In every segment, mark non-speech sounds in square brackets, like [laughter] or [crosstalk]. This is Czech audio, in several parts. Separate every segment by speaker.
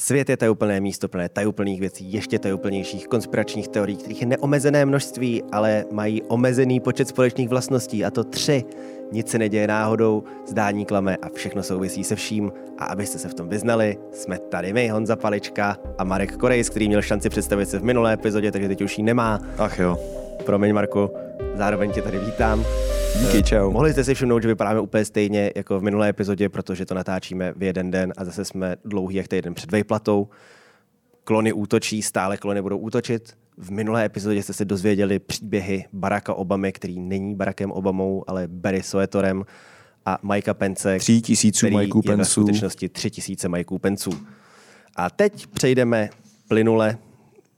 Speaker 1: Svět je tajuplné místo plné tajuplných věcí, ještě tajuplnějších konspiračních teorií, kterých je neomezené množství, ale mají omezený počet společných vlastností, a to tři. Nic se neděje náhodou, zdání klame a všechno souvisí se vším. A abyste se v tom vyznali, jsme tady my, Honza Palička a Marek Korejs, který měl šanci představit se v minulé epizodě, takže teď už ji nemá.
Speaker 2: Ach jo.
Speaker 1: Promiň, Marku, zároveň tě tady vítám.
Speaker 2: Díky, čau.
Speaker 1: Mohli jste si všimnout, že vypadáme úplně stejně jako v minulé epizodě, protože to natáčíme v jeden den a zase jsme dlouhý jak týden před vejplatou. Klony útočí, stále klony budou útočit. V minulé epizodě jste se dozvěděli příběhy Baracka Obamy, který není Barackem Obamou, ale Barry Soetorem a Mikea Pence,
Speaker 2: Tří tisíců
Speaker 1: který
Speaker 2: Mikeů
Speaker 1: je ve skutečnosti tři tisíce Mikeů Penců. A teď přejdeme plynule,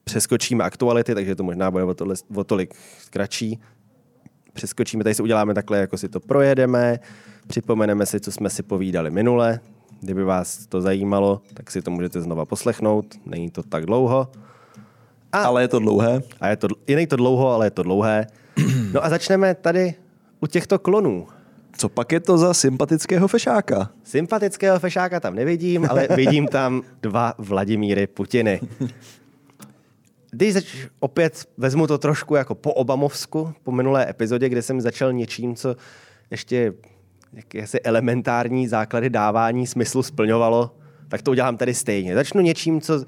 Speaker 1: přeskočíme aktuality, takže to možná bude o, tohle, o tolik kratší. Přeskočíme, tady si uděláme takhle, jako si to projedeme, připomeneme si, co jsme si povídali minule. Kdyby vás to zajímalo, tak si to můžete znova poslechnout, není to tak dlouho. A,
Speaker 2: Ale je to dlouhé.
Speaker 1: a je to, je nej to dlouho, ale je to dlouhé. No a začneme tady u těchto klonů.
Speaker 2: Co pak je to za sympatického fešáka?
Speaker 1: Sympatického fešáka tam nevidím, ale vidím tam dva Vladimíry Putiny. Když zač- opět vezmu to trošku jako po Obamovsku, po minulé epizodě, kde jsem začal něčím, co ještě jakési elementární základy dávání smyslu splňovalo, tak to udělám tady stejně. Začnu něčím, co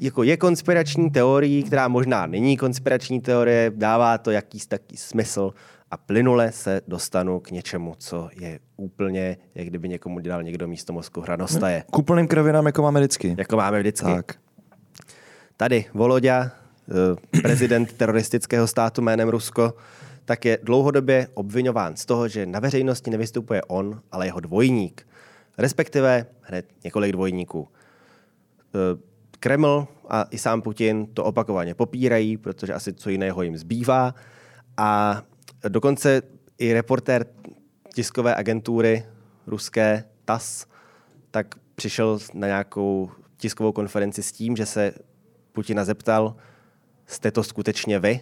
Speaker 1: jako je konspirační teorií, která možná není konspirační teorie, dává to jakýsi taký smysl a plynule se dostanu k něčemu, co je úplně, jak kdyby někomu dělal někdo místo mozku hranostaje.
Speaker 2: K úplným kravinám, jako máme vždycky.
Speaker 1: Jako máme vždycky.
Speaker 2: Tak.
Speaker 1: Tady Voloďa, eh, prezident teroristického státu jménem Rusko, tak je dlouhodobě obvinován z toho, že na veřejnosti nevystupuje on, ale jeho dvojník. Respektive hned několik dvojníků. Eh, Kreml a i sám Putin to opakovaně popírají, protože asi co jiného jim zbývá. A dokonce i reportér tiskové agentury ruské TAS tak přišel na nějakou tiskovou konferenci s tím, že se Putina zeptal, jste to skutečně vy?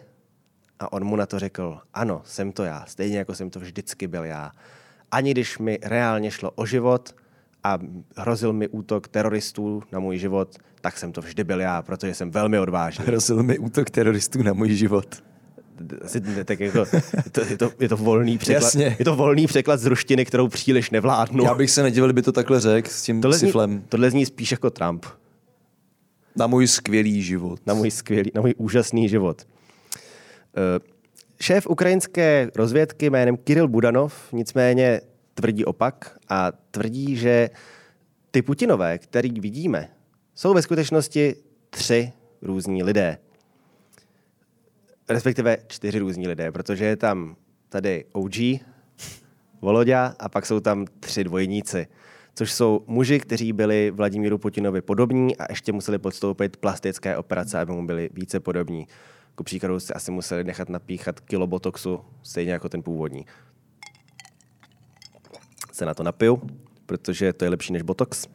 Speaker 1: A on mu na to řekl, ano, jsem to já, stejně jako jsem to vždycky byl já. Ani když mi reálně šlo o život a hrozil mi útok teroristů na můj život, tak jsem to vždy byl já, protože jsem velmi odvážný.
Speaker 2: Hrozil mi útok teroristů na můj život.
Speaker 1: Asi tak jako, je, to, je, to, je to volný překlad.
Speaker 2: Jasně.
Speaker 1: Je to volný překlad z ruštiny, kterou příliš nevládnu.
Speaker 2: Já bych se nedivil, kdyby to takhle řekl s tím
Speaker 1: tohle, zní,
Speaker 2: siflem.
Speaker 1: tohle zní spíš jako Trump.
Speaker 2: Na můj skvělý život.
Speaker 1: na můj skvělý, na můj úžasný život. Eh, Šéf ukrajinské rozvědky jménem Kiril Budanov nicméně tvrdí opak a tvrdí, že ty Putinové, který vidíme, jsou ve skutečnosti tři různí lidé. Respektive čtyři různí lidé, protože je tam tady OG, Voloďa a pak jsou tam tři dvojníci, což jsou muži, kteří byli Vladimíru Putinovi podobní a ještě museli podstoupit plastické operace, aby mu byli více podobní. Ku příkladu si asi museli nechat napíchat kilo botoxu, stejně jako ten původní. Se na to napiju, protože to je lepší než botox.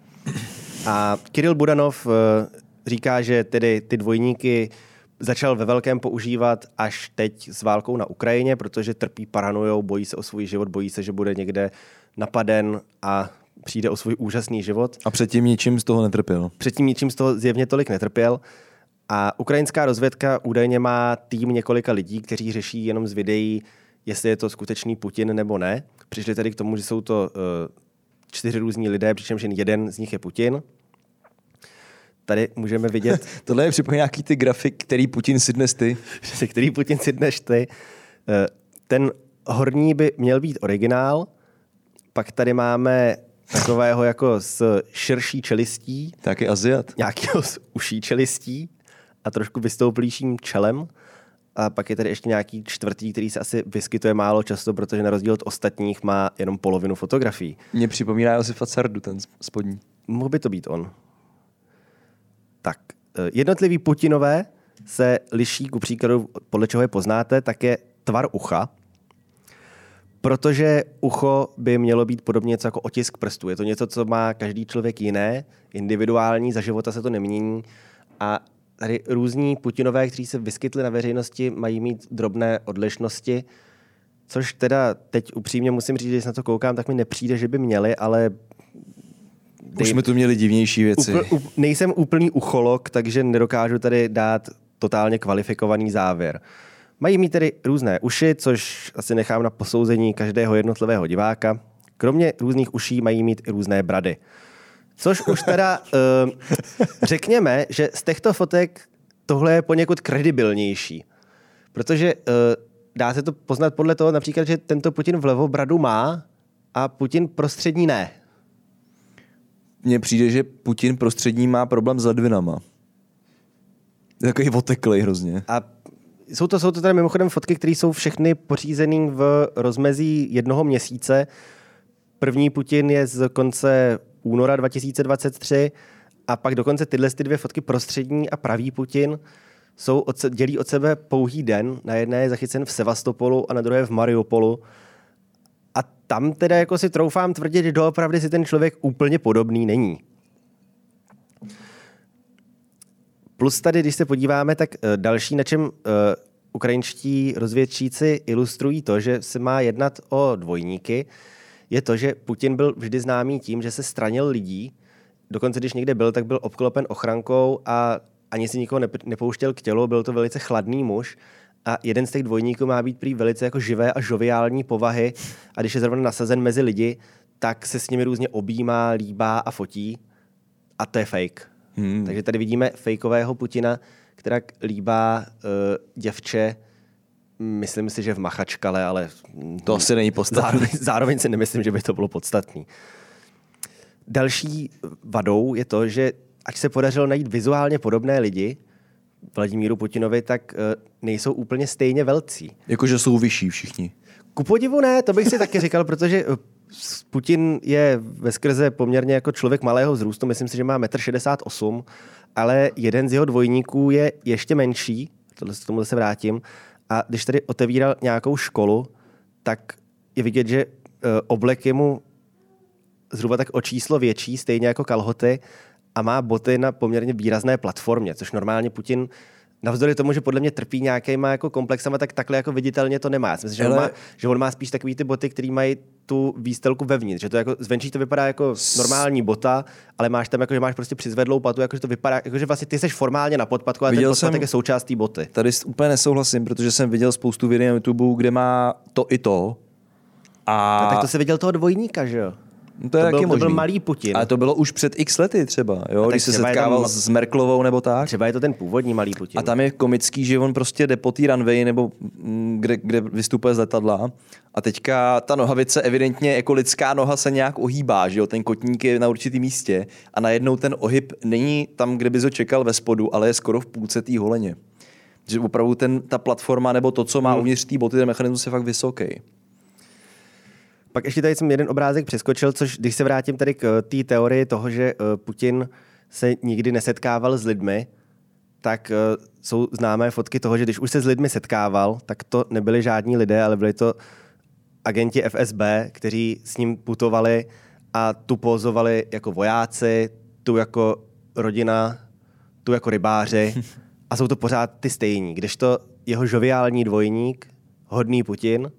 Speaker 1: A Kiril Budanov eh, říká, že tedy ty dvojníky začal ve velkém používat až teď s válkou na Ukrajině, protože trpí paranojou, bojí se o svůj život, bojí se, že bude někde napaden a přijde o svůj úžasný život.
Speaker 2: A předtím ničím z toho netrpěl.
Speaker 1: Předtím ničím z toho zjevně tolik netrpěl. A ukrajinská rozvědka údajně má tým několika lidí, kteří řeší jenom z videí, jestli je to skutečný Putin nebo ne. Přišli tedy k tomu, že jsou to uh, čtyři různí lidé, přičemž jen jeden z nich je Putin. Tady můžeme vidět, [laughs]
Speaker 2: Tohle je připomíná nějaký ty grafik, který Putin si dnes ty. [laughs]
Speaker 1: který Putin si dneš ty. Eh, Ten horní by měl být originál, pak tady máme takového jako s širší čelistí,
Speaker 2: Taky Aziat.
Speaker 1: nějakého s uší čelistí a trošku vystouplejším čelem. A pak je tady ještě nějaký čtvrtý, který se asi vyskytuje málo často, protože na rozdíl od ostatních má jenom polovinu fotografií.
Speaker 2: Mě připomíná Josifa Cardu, ten spodní.
Speaker 1: Mohl by to být on. Tak, eh, jednotliví Putinové se liší, ku příkladu, podle čeho je poznáte, tak je tvar ucha, protože ucho by mělo být podobně něco jako otisk prstů. Je to něco, co má každý člověk jiné, individuální, za života se to nemění a tady různí Putinové, kteří se vyskytli na veřejnosti, mají mít drobné odlišnosti, což teda teď upřímně musím říct, že když na to koukám, tak mi nepřijde, že by měli, ale
Speaker 2: Už jsme tu měli divnější věci.
Speaker 1: Upl, up, nejsem úplný ucholog, takže nedokážu tady dát totálně kvalifikovaný závěr. Mají mít tedy různé uši, což asi nechám na posouzení každého jednotlivého diváka. Kromě různých uší mají mít i různé brady. Což už teda uh, [laughs] řekněme, že z těchto fotek tohle je poněkud kredibilnější. Protože uh, dá se to poznat podle toho například, že tento Putin vlevo bradu má a Putin prostřední ne.
Speaker 2: Mně přijde, že Putin prostřední má problém s ledvinama. Je takový oteklej hrozně.
Speaker 1: A jsou to, jsou to teda mimochodem fotky, které jsou všechny pořízené v rozmezí jednoho měsíce. První Putin je z konce února 2023 a pak dokonce tyhle ty dvě fotky prostřední a pravý Putin jsou od, dělí od sebe pouhý den. Na jedné je zachycen v Sevastopolu a na druhé v Mariupolu. A tam teda jako si troufám tvrdit, že doopravdy si ten člověk úplně podobný není. Plus tady, když se podíváme, tak eh, další, na čem uh, ukrajinští rozvědčíci ilustrují to, že se má jednat o dvojníky, je to, že Putin byl vždy známý tím, že se stranil lidí. Dokonce, když někde byl, tak byl obklopen ochrankou a ani si nikoho nep- nepouštěl k tělu, byl to velice chladný muž. A jeden z těch dvojníků má být prý velice jako živé a žoviální povahy a když je zrovna nasazen mezi lidi, tak se s nimi různě objímá, líbá a fotí. A to je fake. Hmm. Takže tady vidíme fejkového Putina, která líbá uh, děvče, myslím si, že v Machačkale, ale
Speaker 2: To asi není podstatné.
Speaker 1: zároveň, zároveň si nemyslím, že by to bylo podstatný. Další vadou je to, že ať se podařilo najít vizuálně podobné lidi Vladimíru Putinovi, tak uh, nejsou úplně stejně velcí.
Speaker 2: Jakože jsou vyšší všichni.
Speaker 1: Ku podivu ne, to bych si taky říkal, protože eh, Putin je ve skrze poměrně jako člověk malého vzrůstu, myslím si, že má 1,68 m, ale jeden z jeho dvojníků je ještě menší, tohle k tomu se vrátím, a když tady otevíral nějakou školu, tak je vidět, že eh, oblek je mu zhruba tak o číslo větší, stejně jako kalhoty, a má boty na poměrně výrazné platformě, což normálně Putin Navzdory tomu, že podle mě trpí nějakýma jako komplexama, tak takhle jako viditelně to nemá. Myslím, že, on
Speaker 2: Ale-
Speaker 1: má, že on má spíš takový ty boty, které mají tu výstelku vevnitř. Že to jako, zvenčí to vypadá jako normální bota, ale máš tam jako, že máš prostě přizvedlou patu, jako, že to vypadá, jako, že vlastně ty jsi formálně na podpadku, ale
Speaker 2: Viděl
Speaker 1: ten podpatek
Speaker 2: jsem-
Speaker 1: je součástí boty.
Speaker 2: Tady úplně nesouhlasím, protože jsem viděl spoustu videí na YouTube, kde má to i to. A,
Speaker 1: A tak to se viděl toho dvojníka, že jo?
Speaker 2: No to je
Speaker 1: to byl- to byl malý Putin.
Speaker 2: Ale to bylo už před x lety třeba, jo,
Speaker 1: tak
Speaker 2: když se setkával
Speaker 1: tam-
Speaker 2: s Merklovou nebo tak.
Speaker 1: Třeba je to ten původní malý Putin.
Speaker 2: A tam je komický, že on prostě jde po té runway nebo mm, kde, kde vystupuje z letadla a teďka ta nohavice evidentně jako lidská noha se nějak ohýbá, že jo, ten kotník je na určitém místě a najednou ten ohyb není tam, kde bys ho čekal ve spodu, ale je skoro v půlce té holeně. Že opravdu ten, ta platforma nebo to, co má
Speaker 1: Hmm.
Speaker 2: uvnitř té boty, ten mechanismus je fakt vysoký.
Speaker 1: Pak ještě tady jsem jeden obrázek přeskočil, což když se vrátím tady k té teorii toho, že eh, Putin se nikdy nesetkával s lidmi, tak eh, jsou známé fotky toho, že když už se s lidmi setkával, tak to nebyli žádní lidé, ale byli to agenti FSB, kteří s ním putovali a tu pozovali jako vojáci, tu jako rodina, tu jako rybáři [laughs] a jsou to pořád ty stejní. Kdežto jeho žoviální dvojník, hodný Putin,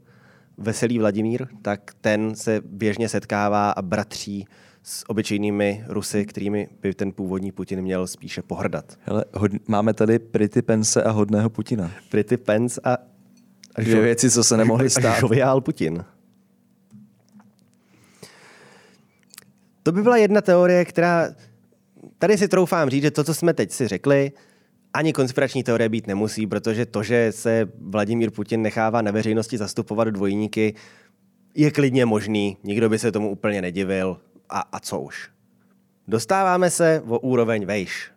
Speaker 1: veselý Vladimír, tak ten se běžně setkává a bratří s obyčejnými Rusy, kterými by ten původní Putin měl spíše pohrdat.
Speaker 2: Hele, hod, máme tady Pretty Pence a hodného Putina.
Speaker 1: Pretty Pence a,
Speaker 2: Dvě věci, co se nemohly stát.
Speaker 1: žoviál Putin. To by byla jedna teorie, která... Tady si troufám říct, že to, co jsme teď si řekli, ani konspirační teorie být nemusí, protože to, že se Vladimír Putin nechává na veřejnosti zastupovat dvojníky, je klidně možný. Nikdo by se tomu úplně nedivil. A, a co už? Dostáváme se o úroveň vejš.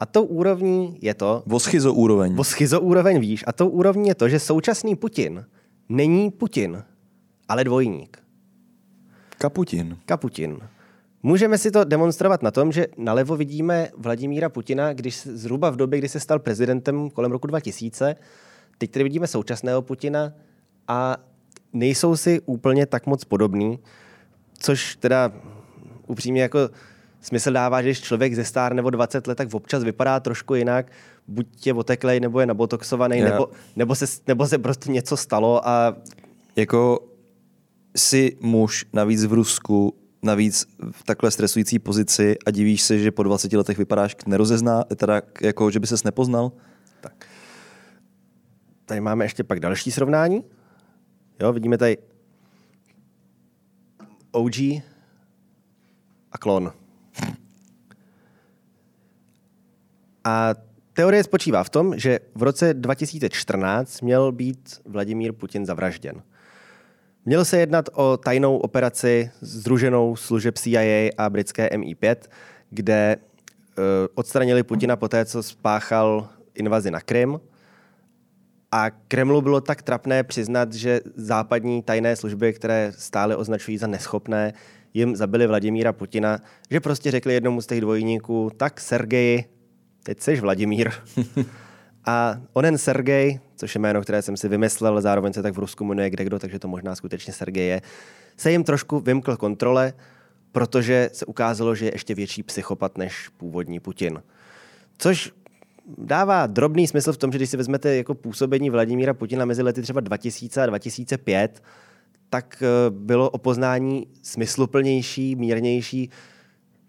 Speaker 1: A tou úrovní je to,
Speaker 2: O schizo úroveň.
Speaker 1: O schizoúroveň víš. A tou úrovní je to, že současný Putin není Putin, ale dvojník.
Speaker 2: Kaputin.
Speaker 1: Kaputin. Můžeme si to demonstrovat na tom, že nalevo vidíme Vladimíra Putina, když zhruba v době, kdy se stal prezidentem kolem roku 2000. Teď tady vidíme současného Putina a nejsou si úplně tak moc podobný, což teda upřímně jako smysl dává, že když člověk ze stár nebo 20 let, tak občas vypadá trošku jinak, buď je oteklej, nebo je nabotoxovaný,
Speaker 2: Já-
Speaker 1: nebo, nebo, se, nebo se prostě něco stalo a
Speaker 2: Jako si muž navíc v Rusku navíc v takhle stresující pozici a divíš se, že po 20 letech vypadáš nerozezná, teda jako, že by ses nepoznal?
Speaker 1: Tak. Tady máme ještě pak další srovnání. Jo, vidíme tady OG a klon. A teorie spočívá v tom, že v roce 2014 měl být Vladimír Putin zavražděn. Měl se jednat o tajnou operaci združenou služeb CIA a britské MI5, kde uh, odstranili Putina po té, co spáchal invazi na Krym. A Kremlu bylo tak trapné přiznat, že západní tajné služby, které stále označují za neschopné, jim zabili Vladimíra Putina, že prostě řekli jednomu z těch dvojníků, tak Sergeji, teď jsi Vladimír. [laughs] A onen Sergej, což je jméno, které jsem si vymyslel, zároveň se tak v Rusku jmenuje kde kdo, takže to možná skutečně Sergej je, se jim trošku vymkl kontrole, protože se ukázalo, že je ještě větší psychopat než původní Putin. Což dává drobný smysl v tom, že když si vezmete jako působení Vladimíra Putina mezi lety třeba 2000 a 2005, tak eh, bylo opoznání smysluplnější, mírnější,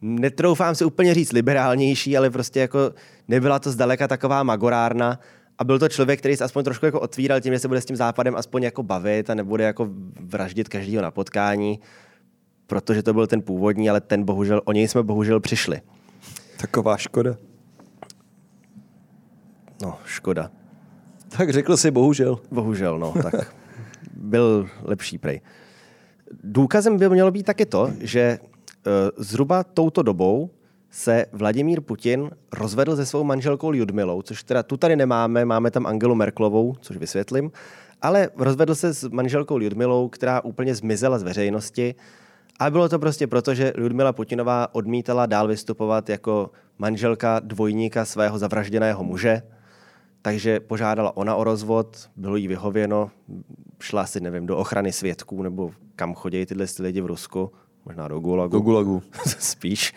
Speaker 1: netroufám si úplně říct liberálnější, ale prostě jako nebyla to zdaleka taková magorárna a byl to člověk, který se aspoň trošku jako otvíral tím, že se bude s tím západem aspoň jako bavit a nebude jako vraždit každého na potkání, protože to byl ten původní, ale ten bohužel, o něj jsme bohužel přišli.
Speaker 2: Taková škoda.
Speaker 1: No, škoda.
Speaker 2: Tak řekl si bohužel.
Speaker 1: Bohužel, no, tak byl lepší prej. Důkazem by mělo být taky to, že Eh, zhruba touto dobou se Vladimír Putin rozvedl se svou manželkou Ljudmilou, což teda tu tady nemáme, máme tam Angelu Merklovou, což vysvětlím, ale rozvedl se s manželkou Ljudmilou, která úplně zmizela z veřejnosti. A bylo to prostě proto, že Ludmila Putinová odmítala dál vystupovat jako manželka dvojníka svého zavražděného muže, takže požádala ona o rozvod, bylo jí vyhověno, šla si, nevím, do ochrany svědků nebo kam chodí tyhle lidi v Rusku, možná do Gulagu.
Speaker 2: Do Gulagu. [laughs]
Speaker 1: Spíš.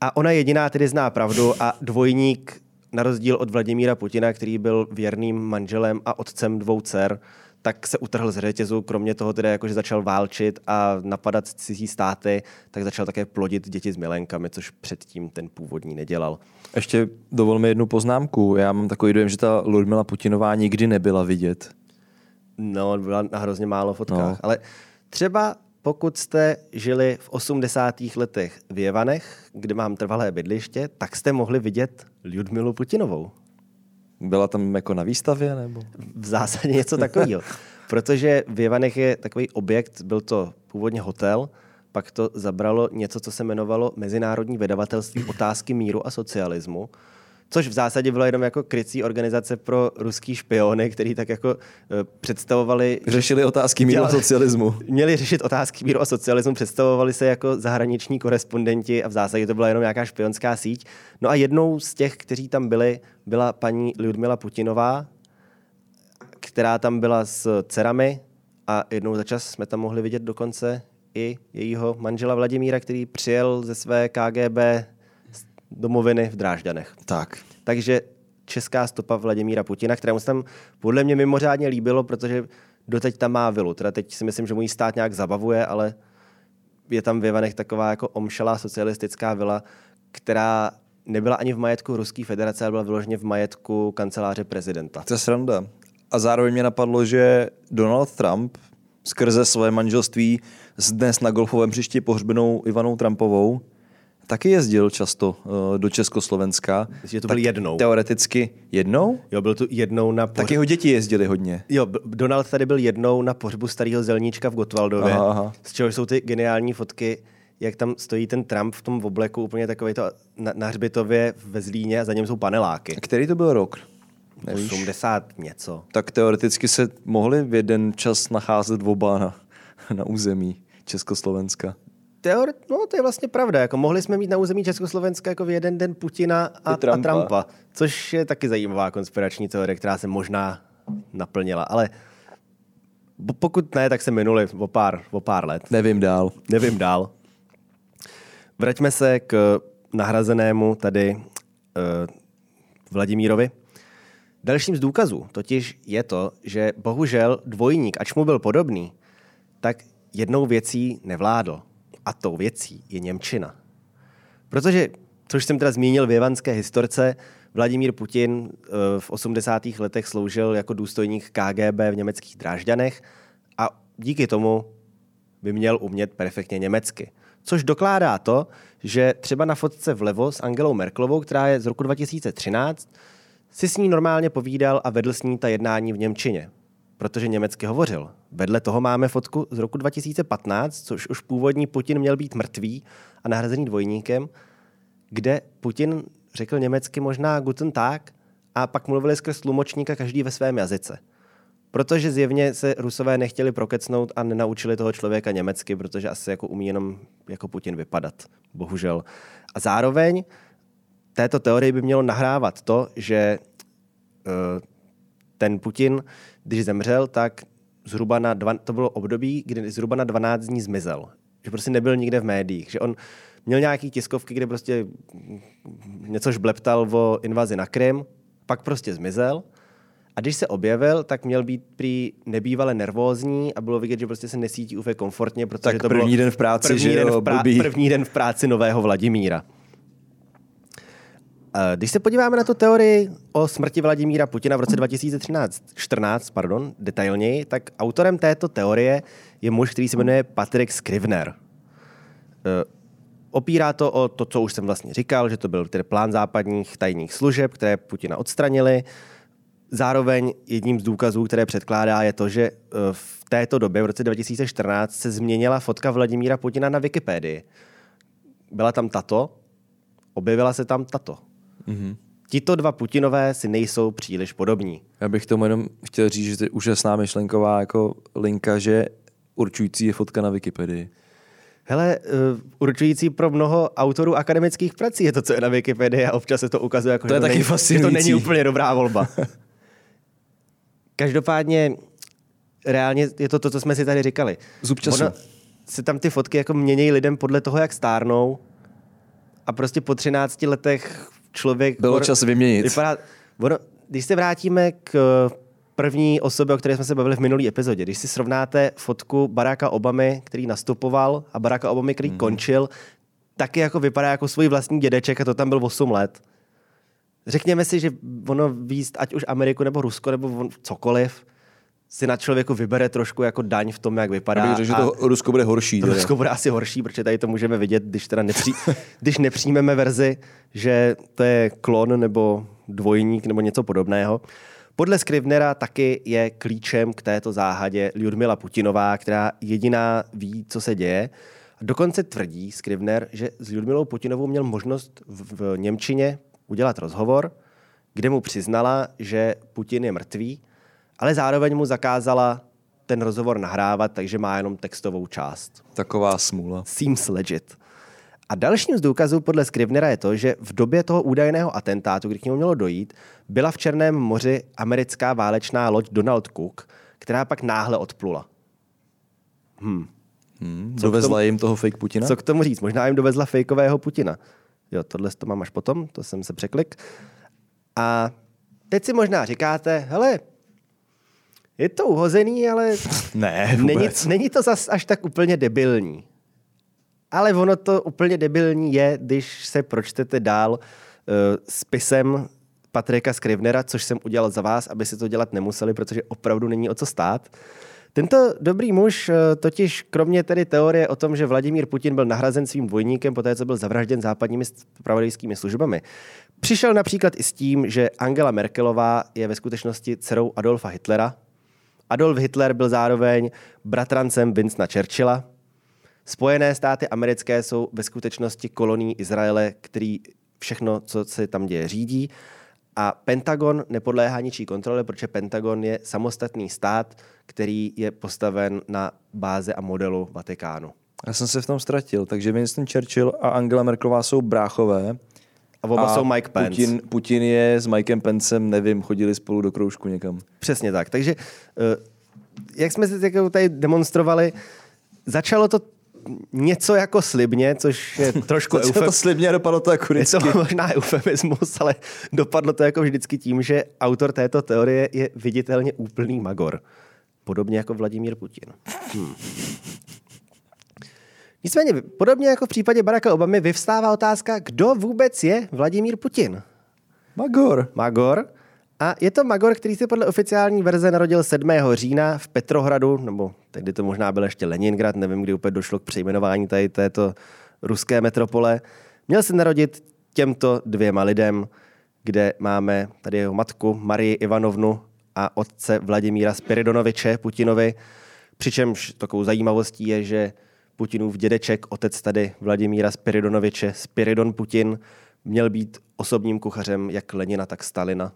Speaker 1: A ona jediná tedy zná pravdu a dvojník, na rozdíl od Vladimíra Putina, který byl věrným manželem a otcem dvou dcer, tak se utrhl z řetězu, kromě toho teda jako, že začal válčit a napadat cizí státy, tak začal také plodit děti s milenkami, což předtím ten původní nedělal.
Speaker 2: Ještě dovol mi jednu poznámku. Já mám takový dojem, že ta Ludmila Putinová nikdy nebyla vidět.
Speaker 1: No, byla na hrozně málo fotkách. No. Ale třeba pokud jste žili v 80. letech v Jevanech, kde mám trvalé bydliště, tak jste mohli vidět Ljudmilu Putinovou.
Speaker 2: Byla tam jako na výstavě? nebo?
Speaker 1: V zásadě něco takového. [laughs] Protože v Jevanech je takový objekt, byl to původně hotel, pak to zabralo něco, co se jmenovalo Mezinárodní vydavatelství otázky míru a socialismu, což v zásadě bylo jenom jako krycí organizace pro ruský špiony, který tak jako uh, představovali...
Speaker 2: Řešili otázky míru a socialismu. [laughs]
Speaker 1: Měli řešit otázky míru a socialismu, představovali se jako zahraniční korespondenti a v zásadě to byla jenom nějaká špionská síť. No a jednou z těch, kteří tam byli, byla paní Ludmila Putinová, která tam byla s dcerami a jednou za čas jsme tam mohli vidět dokonce i jejího manžela Vladimíra, který přijel ze své KGB domoviny v Drážďanech.
Speaker 2: Tak.
Speaker 1: Takže česká stopa Vladimíra Putina, kterému se tam podle mě mimořádně líbilo, protože doteď tam má vilu. Teda teď si myslím, že mu ji stát nějak zabavuje, ale je tam v Jevanech taková jako omšalá socialistická vila, která nebyla ani v majetku Ruské federace, ale byla vyloženě v majetku kanceláře prezidenta.
Speaker 2: To je sranda. A zároveň mě napadlo, že Donald Trump skrze své manželství s dnes na golfovém příště pohřbenou Ivanou Trumpovou taky jezdil často uh, do Československa.
Speaker 1: Myslím, že to byl jednou.
Speaker 2: Teoreticky jednou?
Speaker 1: Jo, byl tu jednou na...
Speaker 2: Poř... Tak jeho děti jezdili hodně.
Speaker 1: Jo, Donald tady byl jednou na pohřbu starého zelníčka v Gotwaldově, aha, aha. z čeho jsou ty geniální fotky, jak tam stojí ten Trump v tom obleku, úplně takový to na, na hřbitově ve Zlíně a za něm jsou paneláky.
Speaker 2: A který to byl rok?
Speaker 1: Nevíš? 80 něco.
Speaker 2: Tak teoreticky se mohli v jeden čas nacházet oba na, na území Československa
Speaker 1: teori- no, to je vlastně pravda. Jako mohli jsme mít na území Československa jako v jeden den Putina a Trumpa. a Trumpa, což je taky zajímavá konspirační teorie, která se možná naplnila. Ale pokud ne, tak se minuli o pár, o pár let.
Speaker 2: Nevím dál.
Speaker 1: Nevím dál. Vraťme se k nahrazenému tady uh, Vladimírovi. Dalším z důkazů totiž je to, že bohužel dvojník, ač mu byl podobný, tak jednou věcí nevládl A tou věcí je Němčina. Protože, což jsem teda zmínil v jevanské historce, Vladimír Putin eh, v 80. letech sloužil jako důstojník KGB v německých Drážďanech a díky tomu by měl umět perfektně německy. Což dokládá to, že třeba na fotce vlevo s Angelou Merklovou, která je z roku 2013, si s ní normálně povídal a vedl s ní ta jednání v Němčině, protože německy hovořil. Vedle toho máme fotku z roku 2015, což už původní Putin měl být mrtvý a nahrazený dvojníkem, kde Putin řekl německy možná Guten Tag a pak mluvili skrz tlumočníka každý ve svém jazyce. Protože zjevně se Rusové nechtěli prokecnout a nenaučili toho člověka německy, protože asi jako umí jenom jako Putin vypadat. Bohužel. A zároveň této teorii by mělo nahrávat to, že uh, ten Putin, když zemřel, tak zhruba na dva, to bylo období, kdy zhruba na 12 dní zmizel. Že prostě nebyl nikde v médiích. Že on měl nějaký tiskovky, kde prostě něco žbleptal o invazi na Krym, pak prostě zmizel. A když se objevil, tak měl být prý nebývale nervózní a bylo vidět, že prostě se nesítí úplně komfortně, protože
Speaker 2: tak
Speaker 1: to
Speaker 2: první
Speaker 1: bylo
Speaker 2: den v práci,
Speaker 1: první,
Speaker 2: že
Speaker 1: den v prá- první den v práci nového Vladimíra. Když se podíváme na tu teorii o smrti Vladimíra Putina v roce 2013, 14, pardon, detailněji, tak autorem této teorie je muž, který se jmenuje Patrick Scrivener. Eh, Opírá to o to, co už jsem vlastně říkal, že to byl tedy plán západních tajných služeb, které Putina odstranili. Zároveň jedním z důkazů, které předkládá, je to, že eh, v této době, v roce 2014, se změnila fotka Vladimíra Putina na Wikipedii. Byla tam tato, objevila se tam tato. Mm-hmm. Tito dva Putinové si nejsou příliš podobní.
Speaker 2: Já bych tomu jenom chtěl říct, že to je úžasná myšlenková jako linka, že určující je fotka na Wikipedii.
Speaker 1: Hele, uh, určující pro mnoho autorů akademických prací je to, co je na Wikipedii a občas se to ukazuje jako,
Speaker 2: To je
Speaker 1: že,
Speaker 2: taky
Speaker 1: není, že to
Speaker 2: fascinující.
Speaker 1: není úplně dobrá volba. [laughs] Každopádně reálně je to to, co jsme si tady říkali.
Speaker 2: Zub času.
Speaker 1: Ono se tam ty fotky jako měnějí lidem podle toho, jak stárnou a prostě po 13 letech člověk...
Speaker 2: Bylo čas vyměnit.
Speaker 1: Vypadá, ono, když se vrátíme k první osobě, o které jsme se bavili v minulý epizodě, když si srovnáte fotku Baracka Obamy, který nastupoval a Baracka Obamy, který mm. končil, taky jako vypadá jako svůj vlastní dědeček a to tam byl 8 let. Řekněme si, že ono víc, ať už Ameriku nebo Rusko nebo on, cokoliv, si na člověku vybere trošku jako daň v tom, jak vypadá.
Speaker 2: Já bych řekl, že to Rusko bude horší.
Speaker 1: to. Rusko bude asi horší, protože tady to můžeme vidět, když teda nepří, [laughs] když nepřijmeme verzi, že to je klon nebo dvojník nebo něco podobného. Podle Scrivnera taky je klíčem k této záhadě Ljudmila Putinová, která jediná ví, co se děje. Dokonce tvrdí Scrivner, že s Ljudmilou Putinovou měl možnost v, v Němčině udělat rozhovor, kde mu přiznala, že Putin je mrtvý, ale zároveň mu zakázala ten rozhovor nahrávat, takže má jenom textovou část.
Speaker 2: Taková smůla.
Speaker 1: Seems legit. A dalším z důkazů podle Scrivnera je to, že v době toho údajného atentátu, kdy k němu mělo dojít, byla v Černém moři americká válečná loď Donald Cook, která pak náhle odplula.
Speaker 2: Hmm.
Speaker 1: Co
Speaker 2: Dovezla
Speaker 1: tomu-
Speaker 2: jim toho fake Putina?
Speaker 1: Co k tomu říct? Možná jim dovezla fejkového Putina. Jo, tohle to mám až potom, to jsem se překlik. A teď si možná říkáte, hele, je to uhozený, ale [laughs]
Speaker 2: Ne,
Speaker 1: není,
Speaker 2: vůbec.
Speaker 1: není to zas až tak úplně debilní. Ale ono to úplně debilní je, když se pročtete dál uh, spisem Patrika Scrivnera, což jsem udělal za vás, aby si to dělat nemuseli, protože opravdu není o co stát. Tento dobrý muž eh, totiž kromě tedy teorie o tom, že Vladimír Putin byl nahrazen svým dvojníkem poté, co byl zavražděn západními spravodajskými službami, přišel například i s tím, že Angela Merkelová je ve skutečnosti dcerou Adolfa Hitlera. Adolf Hitler byl zároveň bratrancem Winstona Churchilla. Spojené státy americké jsou ve skutečnosti kolonií Izraele, který všechno, co se tam děje, řídí. A Pentagon nepodléhá ničí kontrole, protože Pentagon je samostatný stát, který je postaven na báze a modelu Vatikánu.
Speaker 2: Já jsem se v tom ztratil, takže Winston Churchill a Angela Merkelová jsou bráchové.
Speaker 1: A oba
Speaker 2: a
Speaker 1: jsou Mike Pence.
Speaker 2: Putin, Putin je s Mikem Pencem, nevím, chodili spolu do kroužku někam.
Speaker 1: Přesně tak. Takže, eh, jak jsme si jako tady demonstrovali, začalo to něco jako slibně, což je [laughs] trošku
Speaker 2: Začalo to
Speaker 1: eufem...
Speaker 2: slibně dopadlo to jako
Speaker 1: Je
Speaker 2: vždycky.
Speaker 1: to možná eufemismus, ale dopadlo to jako vždycky tím, že autor této teorie je viditelně úplný magor. Podobně jako Vladimír Putin. Hmm. Nicméně, podobně jako v případě Baracka Obamy, vyvstává otázka, kdo vůbec je Vladimír Putin.
Speaker 2: Magor.
Speaker 1: Magor. A je to Magor, který se podle oficiální verze narodil 7. října v Petrohradu, nebo tehdy to možná byl ještě Leningrad, nevím, kdy úplně došlo k přejmenování tady této ruské metropole. Měl se narodit těmto dvěma lidem, kde máme tady jeho matku Marii Ivanovnu a otce Vladimíra Spiridonoviče Putinovi. Přičemž takovou zajímavostí je, že Putinův dědeček, otec tady Vladimíra Spiridonoviče, Spiridon Putin, měl být osobním kuchařem jak Lenina, tak Stalina.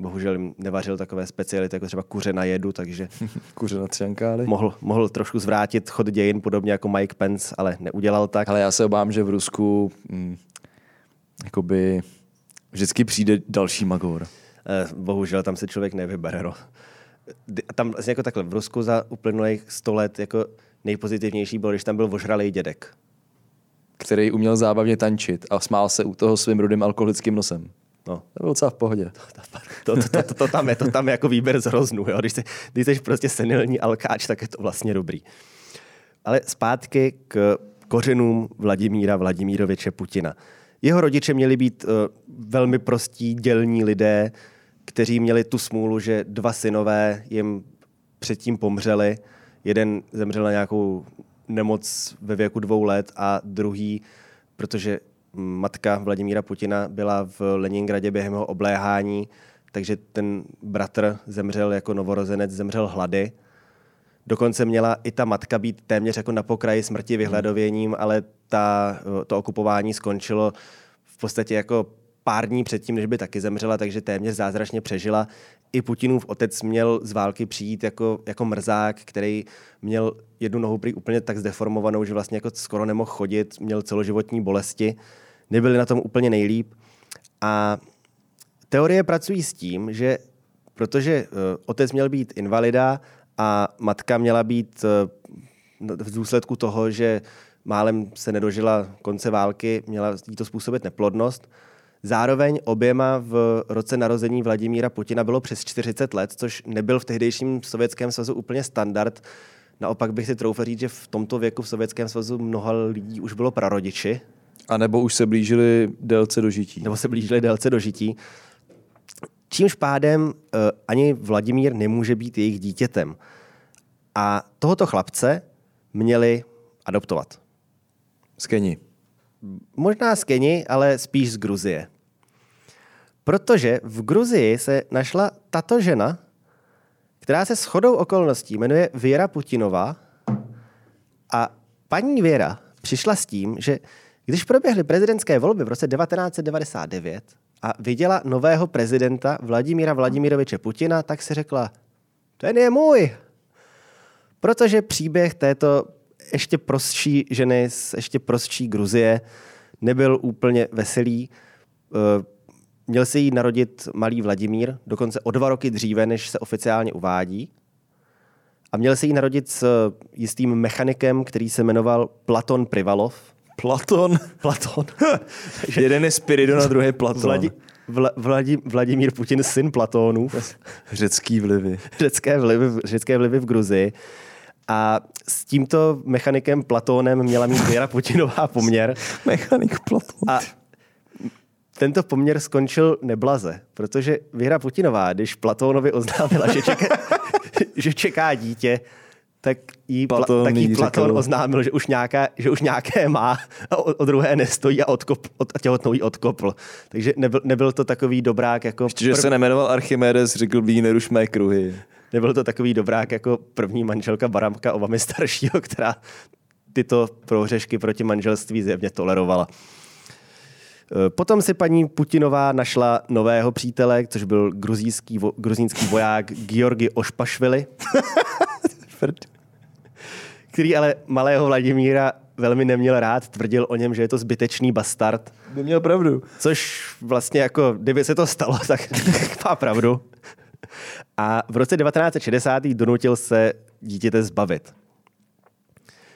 Speaker 1: Bohužel jim nevařil takové speciality, jako třeba kuře na jedu, takže [laughs]
Speaker 2: Kuře na ciankály.
Speaker 1: mohl, mohl trošku zvrátit chod dějin, podobně jako Mike Pence, ale neudělal tak.
Speaker 2: Ale já se obávám, že v Rusku hm, jakoby vždycky přijde další Magor.
Speaker 1: Eh, Bohužel tam se člověk nevybere. No. Tam vlastně jako takhle v Rusku za uplynulých 100 let jako nejpozitivnější bylo, když tam byl ožralý dědek.
Speaker 2: který uměl zábavně tančit a smál se u toho svým rudým alkoholickým nosem.
Speaker 1: No,
Speaker 2: To bylo docela v pohodě.
Speaker 1: to, to, to, to, to, tam je, to tam je jako výběr z hroznu. Jo? Když, jsi, když jsi prostě senilní alkáč, tak je to vlastně dobrý. Ale zpátky k kořenům Vladimíra Vladimíroviče Putina. Jeho rodiče měli být uh, velmi prostí, dělní lidé, kteří měli tu smůlu, že dva synové jim předtím pomřeli. Jeden zemřel na nějakou nemoc ve věku dvou let a druhý, protože matka Vladimíra Putina byla v Leningradě během jeho obléhání, takže ten bratr zemřel jako novorozenec, zemřel hlady. Dokonce měla i ta matka být téměř jako na pokraji smrti vyhladověním, ale ta, to okupování skončilo v podstatě jako pár dní předtím, než by taky zemřela, takže téměř zázračně přežila. I Putinův otec měl z války přijít jako, jako mrzák, který měl jednu nohu prý úplně tak zdeformovanou, že vlastně jako skoro nemohl chodit, měl celoživotní bolesti, nebyli na tom úplně nejlíp. A teorie pracují s tím, že protože uh, otec měl být invalida a matka měla být uh, v důsledku toho, že málem se nedožila konce války, měla jí to způsobit neplodnost. Zároveň oběma v roce narození Vladimíra Putina bylo přes 40 let, což nebyl v tehdejším Sovětském svazu úplně standard. Naopak bych si troufl říct, že v tomto věku v Sovětském svazu mnoha lidí už bylo prarodiči,
Speaker 2: A nebo už se blížili délce dožití.
Speaker 1: nebo se blížili délce dožití. Čímž pádem uh, ani Vladimír nemůže být jejich dítětem. A tohoto chlapce měli adoptovat.
Speaker 2: Z Keni.
Speaker 1: Možná z Keni, ale spíš z Gruzie. Protože v Gruzii se našla tato žena, která se shodou okolností jmenuje Věra Putinová a paní Věra přišla s tím, že když proběhly prezidentské volby v roce 1999 a viděla nového prezidenta Vladimíra Vladimiroviče Putina, tak si řekla, ten je můj. Protože příběh této ještě prostší ženy z ještě prostší Gruzie nebyl úplně veselý. Eh, Měl se jí narodit malý Vladimír, dokonce o dva roky dříve, než se oficiálně uvádí. A měl se jí narodit s jistým mechanikem, který se jmenoval Platon Privalov.
Speaker 2: Platon. [laughs]
Speaker 1: Platon. [laughs]
Speaker 2: Jeden je Spiridon a druhý je Platon.
Speaker 1: Vladi, Vla, Vladi, Vladimír Putin, syn Platónův.
Speaker 2: Řecký vlivy.
Speaker 1: řecké vlivy, řecké vlivy v Gruzii. A s tímto mechanikem Platónem měla mít Věra Putinová poměr. [laughs]
Speaker 2: Mechanik Platon.
Speaker 1: A tento poměr skončil neblaze, protože Věra Putinová, když Platónovi oznámila, že čeká, [laughs] že čeká dítě, tak jí, Pla,
Speaker 2: Platón
Speaker 1: tak jí
Speaker 2: jí
Speaker 1: Platón
Speaker 2: řekl-
Speaker 1: oznámil, že už, nějaká, že už nějaké má a o, o druhé nestojí a, odkop, od, a těhotnou jí odkopl. Takže nebyl, nebyl to takový dobrák jako...
Speaker 2: Ještě, že se nemenoval Archimedes, řekl by neruš mé kruhy.
Speaker 1: Nebyl to takový dobrák jako první manželka Baramka Obamy staršího, která tyto prohřešky proti manželství zjevně tolerovala. E, Potom si paní Putinová našla nového přítele, což byl gruzínský, vo, gruzínský voják Georgi Ošpašvili, [laughs] který ale malého Vladimíra velmi neměl rád, tvrdil o něm, že je to zbytečný bastard,
Speaker 2: By měl pravdu.
Speaker 1: Což vlastně jako, kdyby se to stalo, [laughs] tak má pravdu. A v roce 1960. donutil se dítěte zbavit.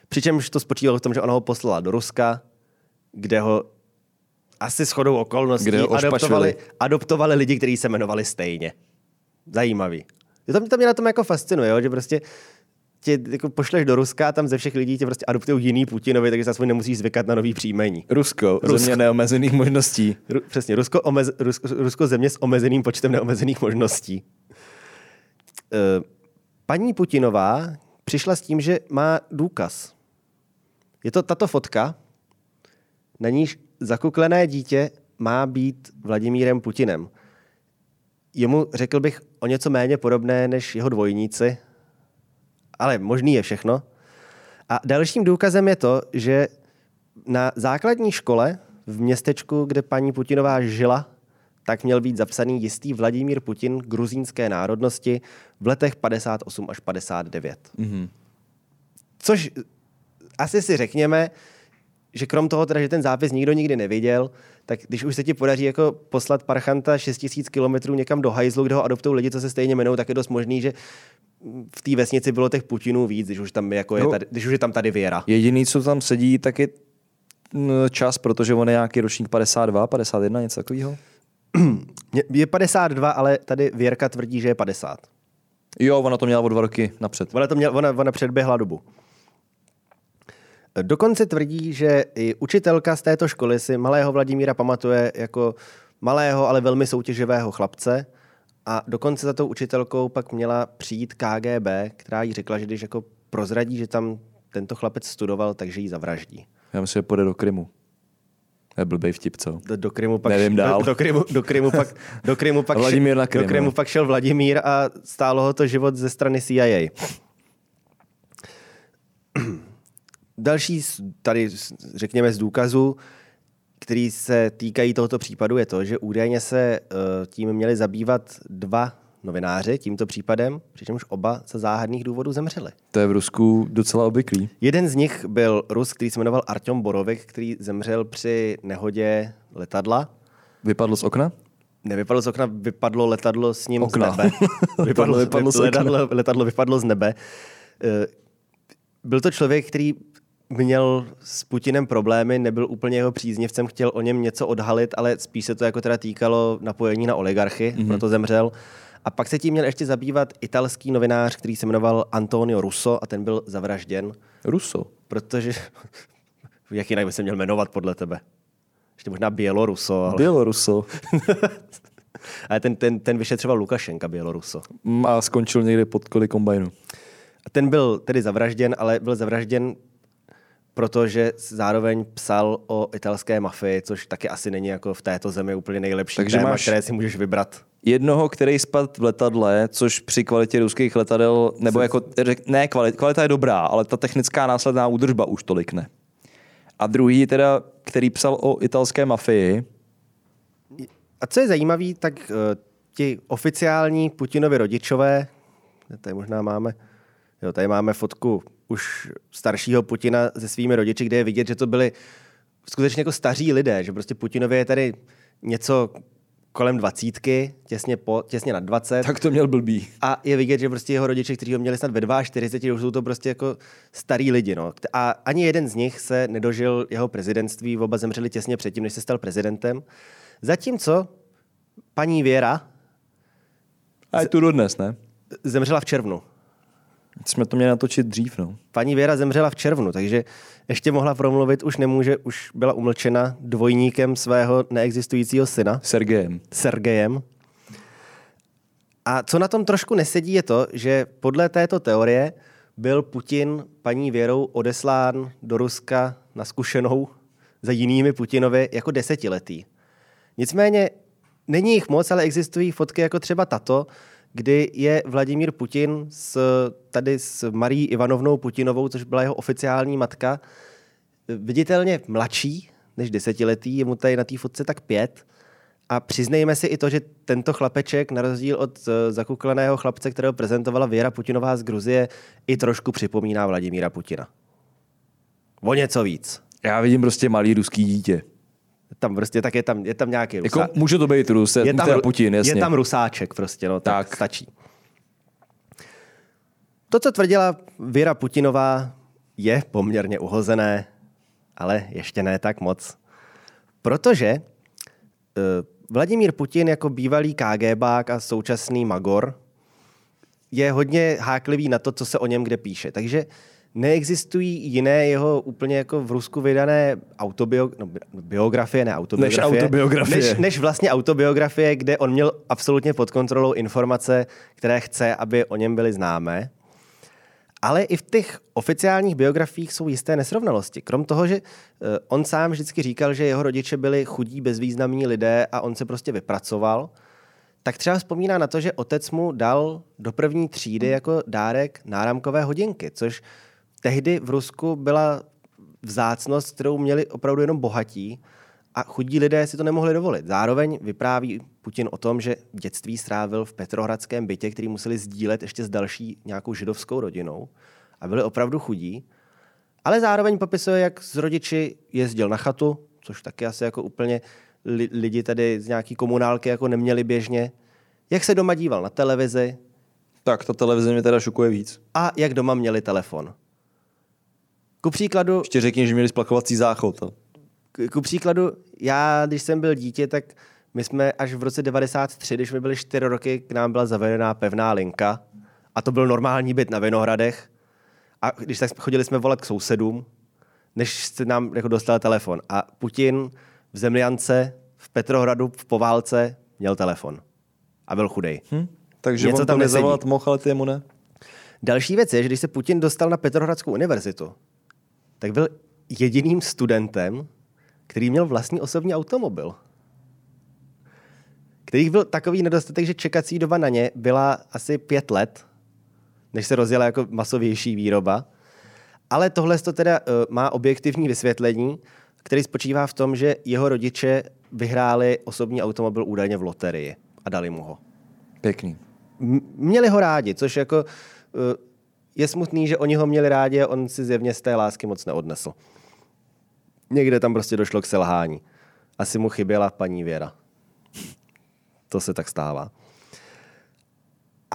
Speaker 1: Přičemž to spočívalo v tom, že ona ho poslala do Ruska, kde ho asi shodou okolností
Speaker 2: Kde ho
Speaker 1: adoptovali, adoptovali lidi, kteří se jmenovali stejně. Zajímavý. To mě, to mě na tom jako fascinuje, jo, že prostě tě jako pošleš do Ruska a tam ze všech lidí tě prostě adoptují jiný Putinovi, takže zase nemusíš zvykat na nový příjmení.
Speaker 2: Rusko, Rusko. země neomezených možností.
Speaker 1: Ru, přesně, Rusko, omez, Rusko, Rusko země s omezeným počtem neomezených možností. Paní Putinová přišla s tím, že má důkaz. Je to tato fotka, na níž zakuklené dítě má být Vladimírem Putinem. Jemu, řekl bych, o něco méně podobné než jeho dvojníci, ale možný je všechno. A dalším důkazem je to, že na základní škole v městečku, kde paní Putinová žila, tak měl být zapsaný jistý Vladimír Putin gruzínské národnosti v letech 58 až 59. Mm-hmm. Což asi si řekněme, že krom toho, teda, že ten zápis nikdo nikdy neviděl, tak když už se ti podaří jako poslat parchanta 6000 kilometrů někam do hajzlu, kde ho adoptují lidi, co se stejně jmenují, tak je dost možný, že v té vesnici bylo těch Putinů víc, když už tam, jako je, tady, když už je tam tady věra.
Speaker 2: Jediný, co tam sedí, tak je čas, protože on je nějaký ročník 52, 51, něco takového.
Speaker 1: Je 52, ale tady Věrka tvrdí, že je 50.
Speaker 2: Jo, ona to měla o dva roky napřed.
Speaker 1: Ona, to měla, ona, ona předběhla dobu. Dokonce tvrdí, že i učitelka z této školy si malého Vladimíra pamatuje jako malého, ale velmi soutěživého chlapce. A dokonce za tou učitelkou pak měla přijít KGB, která jí řekla, že když jako prozradí, že tam tento chlapec studoval, takže ji zavraždí.
Speaker 2: Já myslím, že půjde do Krymu. Je blbej vtip, co?
Speaker 1: Do, do Krymu pak,
Speaker 2: Nevím dál.
Speaker 1: Do, do, Krymu, do Krymu pak, do Krymu pak,
Speaker 2: Vladimír na
Speaker 1: Krym, do Krymu pak šel Vladimír a stálo ho to život ze strany CIA. [clears throat] Další tady, řekněme, z důkazu, který se týkají tohoto případu, je to, že údajně se uh, tím měli zabývat dva novináři tímto případem, přičemž oba za záhadných důvodů zemřeli.
Speaker 2: To je v Rusku docela obvyklý.
Speaker 1: Jeden z nich byl Rus, který se jmenoval Artyom Borovik, který zemřel při nehodě letadla.
Speaker 2: Vypadl z okna?
Speaker 1: Nevypadlo z okna, vypadlo letadlo s ním
Speaker 2: okna.
Speaker 1: z nebe. [laughs]
Speaker 2: vypadlo, vypadlo z okna.
Speaker 1: letadlo, letadlo vypadlo z nebe. Eh, byl to člověk, který měl s Putinem problémy, nebyl úplně jeho příznivcem, chtěl o něm něco odhalit, ale spíš se to jako teda týkalo napojení na oligarchy, mm-hmm. proto zemřel. A pak se tím měl ještě zabývat italský novinář, který se jmenoval Antonio Russo a ten byl zavražděn.
Speaker 2: Russo?
Speaker 1: Protože, [laughs] jak jinak by se měl jmenovat podle tebe? Ještě možná Běloruso. Ale...
Speaker 2: Běloruso. [laughs]
Speaker 1: ale ten, ten, ten vyšetřoval Lukašenka Běloruso.
Speaker 2: Mm, a skončil někde pod koli kombajnu.
Speaker 1: A ten byl tedy zavražděn, ale byl zavražděn protože zároveň psal o italské mafii, což taky asi není jako v této zemi úplně nejlepší Takže téma, máš které si můžeš vybrat.
Speaker 2: Jednoho, který spadl v letadle, což při kvalitě ruských letadel, nebo jako, ne, kvalita, kvalita je dobrá, ale ta technická následná údržba už tolik ne. A druhý teda, který psal o italské mafii.
Speaker 1: A co je zajímavé, tak uh, ti oficiální Putinovi rodičové, tady možná máme, jo, tady máme fotku už staršího Putina se svými rodiči, kde je vidět, že to byli skutečně jako staří lidé, že prostě Putinovi je tady něco kolem dvacítky, těsně, po, těsně nad 20.
Speaker 2: Tak to měl blbý.
Speaker 1: A je vidět, že prostě jeho rodiče, kteří ho měli snad ve 42, už jsou to prostě jako starý lidi. No. A ani jeden z nich se nedožil jeho prezidentství, oba zemřeli těsně předtím, než se stal prezidentem. Zatímco paní Věra...
Speaker 2: A je tu dodnes, ne?
Speaker 1: Zemřela v červnu.
Speaker 2: Jsme to měli natočit dřív, no.
Speaker 1: Paní Věra zemřela v červnu, takže ještě mohla promluvit, už nemůže, už byla umlčena dvojníkem svého neexistujícího syna.
Speaker 2: Sergejem.
Speaker 1: Sergejem. A co na tom trošku nesedí je to, že podle této teorie byl Putin paní Věrou odeslán do Ruska na zkušenou za jinými Putinovi jako desetiletý. Nicméně není jich moc, ale existují fotky jako třeba tato, kdy je Vladimír Putin s, tady s Marí Ivanovnou Putinovou, což byla jeho oficiální matka, viditelně mladší než desetiletý, je mu tady na té fotce tak pět. A přiznejme si i to, že tento chlapeček, na rozdíl od eh, zakukleného chlapce, kterého prezentovala Věra Putinová z Gruzie, i trošku připomíná Vladimíra Putina. O něco víc.
Speaker 2: Já vidím prostě malý ruský dítě
Speaker 1: tam prostě tak je tam, je tam nějaký
Speaker 2: rusá... Jako může to být Rus, je tam, Putin, jasně.
Speaker 1: Je tam rusáček prostě, no, tak, tak stačí. To, co tvrdila Věra Putinová, je poměrně uhozené, ale ještě ne tak moc. Protože uh, Vladimír Putin jako bývalý KGBák a současný Magor je hodně háklivý na to, co se o něm kde píše. Takže neexistují jiné jeho úplně jako v Rusku vydané autobio, no, biografie, ne autobiografie.
Speaker 2: Než autobiografie.
Speaker 1: Než, než vlastně autobiografie, kde on měl absolutně pod kontrolou informace, které chce, aby o něm byly známé. Ale i v těch oficiálních biografiích jsou jisté nesrovnalosti. Krom toho, že eh, on sám vždycky říkal, že jeho rodiče byli chudí, bezvýznamní lidé a on se prostě vypracoval, tak třeba vzpomíná na to, že otec mu dal do první třídy jako dárek náramkové hodinky, což tehdy v Rusku byla vzácnost, kterou měli opravdu jenom bohatí a chudí lidé si to nemohli dovolit. Zároveň vypráví Putin o tom, že dětství strávil v Petrohradském bytě, který museli sdílet ještě s další nějakou židovskou rodinou a byli opravdu chudí. Ale zároveň popisuje, jak z rodiči jezdil na chatu, což taky asi jako úplně li, lidi tady z nějaký komunálky jako neměli běžně, jak se doma díval na televizi.
Speaker 2: Tak, ta televize mě teda šokuje víc.
Speaker 1: A jak doma měli telefon. Ku příkladu...
Speaker 2: Ještě řekni, že měli splachovací záchod.
Speaker 1: Ku příkladu, já, když jsem byl dítě, tak my jsme až v roce 93, když mi byly 4 roky, k nám byla zavedená pevná linka. A to byl normální byt na Vinohradech. A když tak chodili jsme volat k sousedům, než se nám jako dostal telefon. A Putin v Zemljance, v Petrohradu, v poválce měl telefon. A byl chudej. Hm?
Speaker 2: Takže Něco on tam nezavolat mohl, ale ty mu ne?
Speaker 1: Další věc je, že když se Putin dostal na Petrohradskou univerzitu, tak byl jediným studentem, který měl vlastní osobní automobil. Kterých byl takový nedostatek, že čekací doba na ně byla asi pět let, než se rozjela jako masovější výroba. Ale tohle to teda uh, má objektivní vysvětlení, který spočívá v tom, že jeho rodiče vyhráli osobní automobil údajně v loterii a dali mu ho.
Speaker 2: Pěkný.
Speaker 1: M- měli ho rádi, což jako uh, je smutný, že oni ho měli rádi a on si zjevně z té lásky moc neodnesl. Někde tam prostě došlo k selhání. Asi mu chyběla paní Věra. To se tak stává.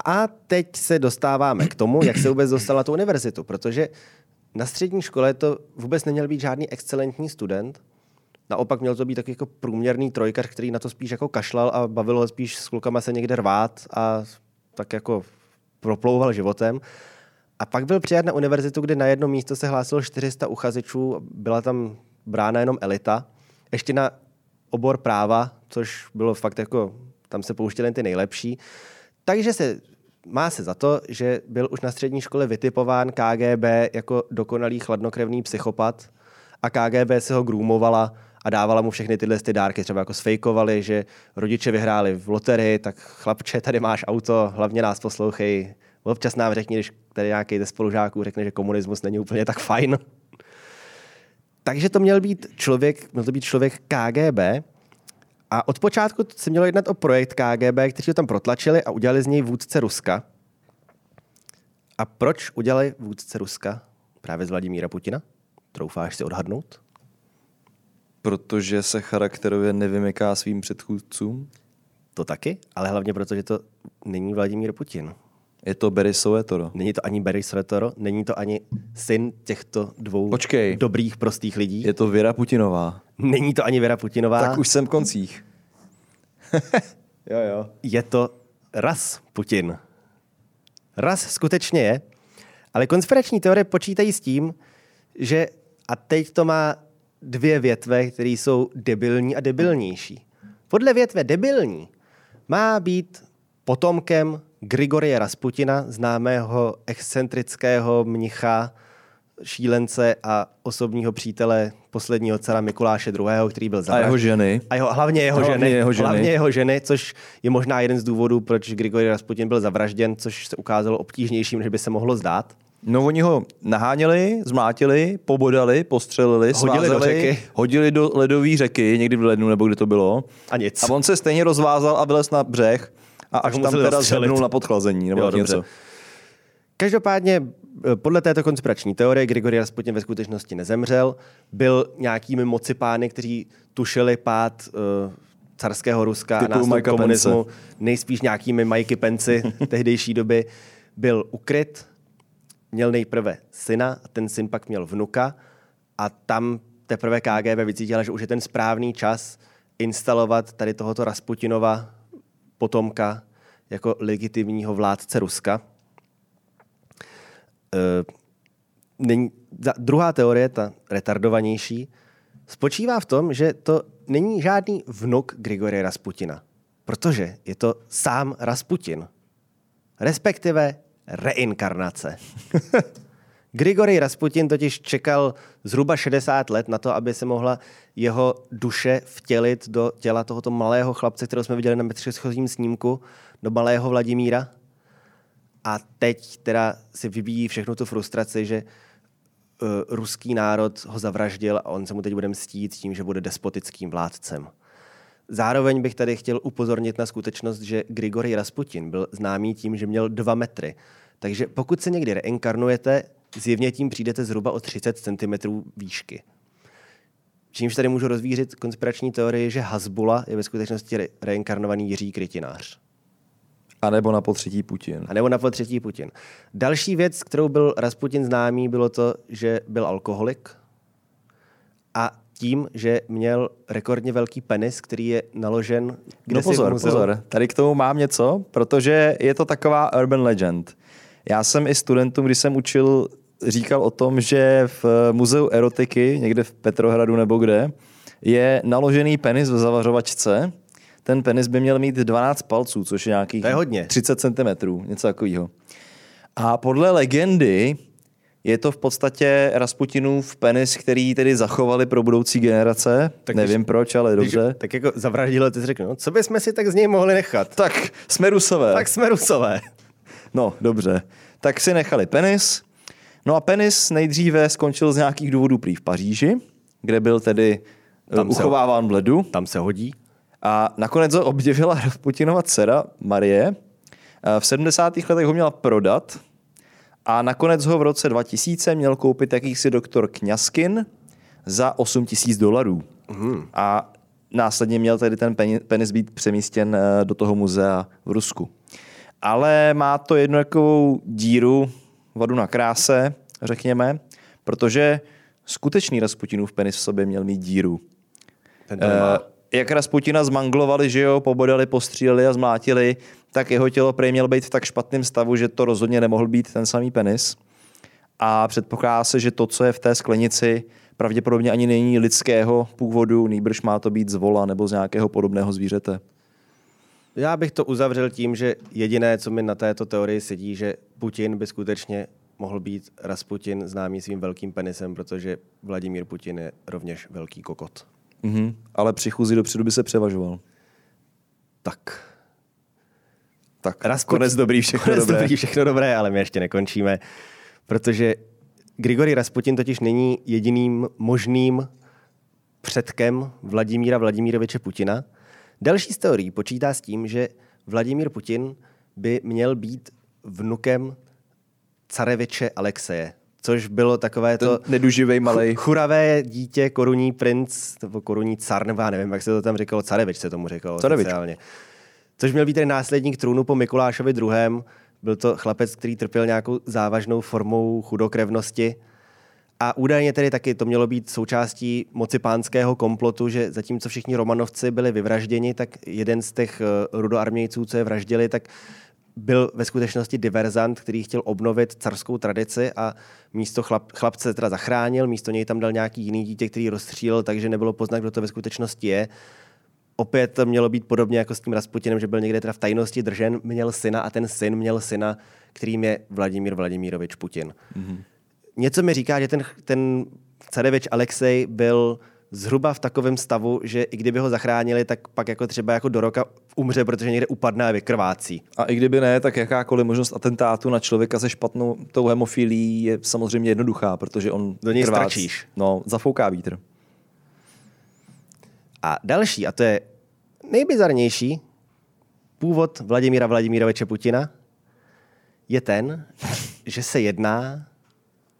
Speaker 1: A teď se dostáváme k tomu, jak se vůbec dostala tu univerzitu, protože na střední škole to vůbec neměl být žádný excelentní student, Naopak měl to být taky jako průměrný trojkař, který na to spíš jako kašlal a bavilo ho spíš s klukama se někde rvát a tak jako proplouval životem. A pak byl přijat na univerzitu, kde na jedno místo se hlásilo 400 uchazečů, byla tam brána jenom elita. Ještě na obor práva, což bylo fakt jako, tam se pouštěli ty nejlepší. Takže se má se za to, že byl už na střední škole vytipován KGB jako dokonalý chladnokrevný psychopat a KGB se ho groomovala a dávala mu všechny tyhle ty dárky. Třeba jako sfejkovali, že rodiče vyhráli v loterii, tak chlapče, tady máš auto, hlavně nás poslouchej. Občas nám řekni, když tady nějaký ze spolužáků řekne, že komunismus není úplně tak fajn. Takže to měl být člověk, měl to být člověk KGB, a od počátku se mělo jednat o projekt KGB, kteří ho tam protlačili a udělali z něj vůdce Ruska. A proč udělali vůdce Ruska právě z Vladimíra Putina? Troufáš si odhadnout?
Speaker 2: Protože se charakterově nevymyká svým předchůdcům?
Speaker 1: To taky, ale hlavně proto, že to není Vladimír Putin.
Speaker 2: Je to Berisové
Speaker 1: Není to ani Berisové není to ani syn těchto dvou
Speaker 2: Počkej.
Speaker 1: dobrých, prostých lidí.
Speaker 2: Je to Věra Putinová.
Speaker 1: Není to ani Věra Putinová.
Speaker 2: Tak už jsem koncích. [laughs]
Speaker 1: jo, jo. Je to ras Putin. Ras skutečně je, ale konspirační teorie počítají s tím, že a teď to má dvě větve, které jsou debilní a debilnější. Podle větve debilní má být potomkem Grigorie Rasputina, známého excentrického mnicha, šílence a osobního přítele posledního cara Mikuláše II., který byl zavražděn.
Speaker 2: A jeho ženy.
Speaker 1: A jeho, hlavně, jeho, hlavně ženy, jeho ženy. Hlavně jeho ženy, což je možná jeden z důvodů, proč Grigory Rasputin byl zavražděn, což se ukázalo obtížnějším, než by se mohlo zdát.
Speaker 2: No oni ho naháněli, zmlátili, pobodali, postřelili, hodili svázeli, do řeky. hodili do ledové řeky, někdy v lednu nebo kde to bylo.
Speaker 1: A nic.
Speaker 2: A on se stejně rozvázal a vylez na břeh a až tam teda zhebnul na podchlazení nebo jo, něco.
Speaker 1: Každopádně eh, podle této konspirační teorie Grigory Rasputin ve skutečnosti nezemřel, byl nějakými mocipány, kteří tušili pád uh, carského Ruska Typu a nástup komunismu, Pence. nejspíš nějakými Mikey Penci [laughs] tehdejší doby, byl ukryt, měl nejprve syna, a ten syn pak měl vnuka. A tam teprve KGB vycítila, že už je ten správný čas instalovat tady tohoto Rasputinova potomka jako legitimního vládce Ruska. není, za, druhá teorie, ta retardovanější, spočívá v tom, že to není žádný vnuk Grigory Rasputina, protože je to sám Rasputin, respektive reinkarnace. [laughs] Grigory Rasputin totiž čekal zhruba 60 let na to, aby se mohla jeho duše vtělit do těla tohoto malého chlapce, kterého jsme viděli na předchozím snímku, do malého Vladimíra. A teď teda si vybíjí všechnu tu frustraci, že uh, ruský národ ho zavraždil a on se mu teď bude mstít tím, že bude despotickým vládcem. Zároveň bych tady chtěl upozornit na skutečnost, že Grigory Rasputin byl známý tím, že měl dva metry. Takže pokud se někdy reinkarnujete, zjevně tím přijdete zhruba o 30 cm výšky. Čímž tady můžu rozvířit konspirační teorii, že Hasbula je ve skutečnosti re- reinkarnovaný Jiří Krytinář.
Speaker 2: A nebo na potřetí Putin.
Speaker 1: A nebo na potřetí Putin. Další věc, kterou byl Rasputin známý, bylo to, že byl alkoholik a tím, že měl rekordně velký penis, který je naložen kde
Speaker 2: No pozor, pozor, tady k tomu mám něco, protože je to taková urban legend. Já jsem i studentům, když jsem učil, říkal o tom, že v muzeu erotiky, někde v Petrohradu nebo kde, je naložený penis v zavařovačce. Ten penis by měl mít 12 palců, což je nějakých
Speaker 1: To je hodně.
Speaker 2: 30 cm, něco takového. A podle legendy je to v podstatě Rasputinův penis, který tedy zachovali pro budoucí generace.
Speaker 1: Tak
Speaker 2: Tak
Speaker 1: když-
Speaker 2: Nevím proč, ale
Speaker 1: Když,
Speaker 2: dobře.
Speaker 1: tak jako zavraždilo, ty jsi řekl, no, co bychom si tak z něj mohli nechat?
Speaker 2: Tak, jsme rusové.
Speaker 1: Tak jsme rusové.
Speaker 2: No, dobře. Tak si nechali penis. No a penis nejdříve skončil z nějakých důvodů prý v Paříži, kde byl tedy
Speaker 1: Tam
Speaker 2: Tam
Speaker 1: se-
Speaker 2: uchováván v ledu.
Speaker 1: Tam se hodí.
Speaker 2: A nakonec ho objevila Rasputinova [laughs] dcera Marie. A V 70. letech ho měla prodat a nakonec ho v roce 2000 měl koupit jakýsi doktor Kňaskin za 8 tisíc dolarů.
Speaker 1: Mhm.
Speaker 2: A následně měl tedy ten peni- penis být přemístěn eh, do toho muzea v Rusku. Ale má to jednu takovou díru, vadu na kráse, řekněme, protože skutečný Rasputinův penis v sobě měl mít díru.
Speaker 1: Ten.
Speaker 2: Eh, jak Rasputina zmanglovali, že jo, pobodali, postříleli a zmlátili, tak jeho tělo prej mělo být v tak špatném stavu, že to rozhodně nemohl být ten samý penis. A předpokládá se, že to, co je v té sklenici, pravděpodobně ani není lidského původu, nýbrž má to být z vola nebo z nějakého podobného zvířete.
Speaker 1: Já bych to uzavřel tím, že jediné, co mi na této teorii sedí, že Putin by skutečně mohl být Rasputin známý svým velkým penisem, protože Vladimír Putin je rovněž velký kokot.
Speaker 2: Mhm. Ale při chůzi dopředu by se převažoval.
Speaker 1: Tak.
Speaker 2: Tak,
Speaker 1: Rasputin-
Speaker 2: konec dobrý, všechno
Speaker 1: Konec
Speaker 2: dobré.
Speaker 1: dobrý, všechno dobré, ale my ještě nekončíme, protože Grigory Rasputin totiž není jediným možným předkem Vladimíra Vladimíroviče Putina. Další z teorií počítá s tím, že Vladimír Putin by měl být vnukem careviče Alexeje, což bylo takové to
Speaker 2: Ten neduživej malej.
Speaker 1: churavé dítě, korunní princ, nebo korunní car, nebo já nevím, jak se to tam říkalo, carevič se tomu říkalo
Speaker 2: Carevič.
Speaker 1: Což měl být ten následník trůnu po Mikulášovi II. Byl to chlapec, který trpěl nějakou závažnou formou chudokrevnosti. A údajně tedy taky to mělo být součástí moci pánského komplotu, že zatímco všichni Romanovci byli vyvražděni, tak jeden z těch eh, rudoarmějců, co je vraždili, tak byl ve skutečnosti diverzant, který chtěl obnovit carskou tradici a místo chlap, chlapce teda zachránil, místo něj tam dal nějaký jiný dítě, který rozstřílel, takže nebylo poznat, kdo to ve skutečnosti je. Opět to mělo být podobně jako s tím Rasputinem, že byl někde teda v tajnosti držen, měl syna a ten syn měl syna, kterým je Vladimír Vladimírovič Putin. Mm-hmm. Něco mi říká, že ten, ten carevič Alexej byl zhruba v takovém stavu, že i kdyby ho zachránili, tak pak jako třeba jako do roka umře, protože někde upadne a vykrvácí.
Speaker 2: A i kdyby ne, tak jakákoliv možnost atentátu na člověka se špatnou tou hemofilí je samozřejmě jednoduchá, protože on
Speaker 1: Do něj
Speaker 2: krvácí.
Speaker 1: strčíš.
Speaker 2: No, zafouká vítr.
Speaker 1: A další, a to je nejbizarnější, původ Vladimíra Vladimíroviče Putina je ten, že se jedná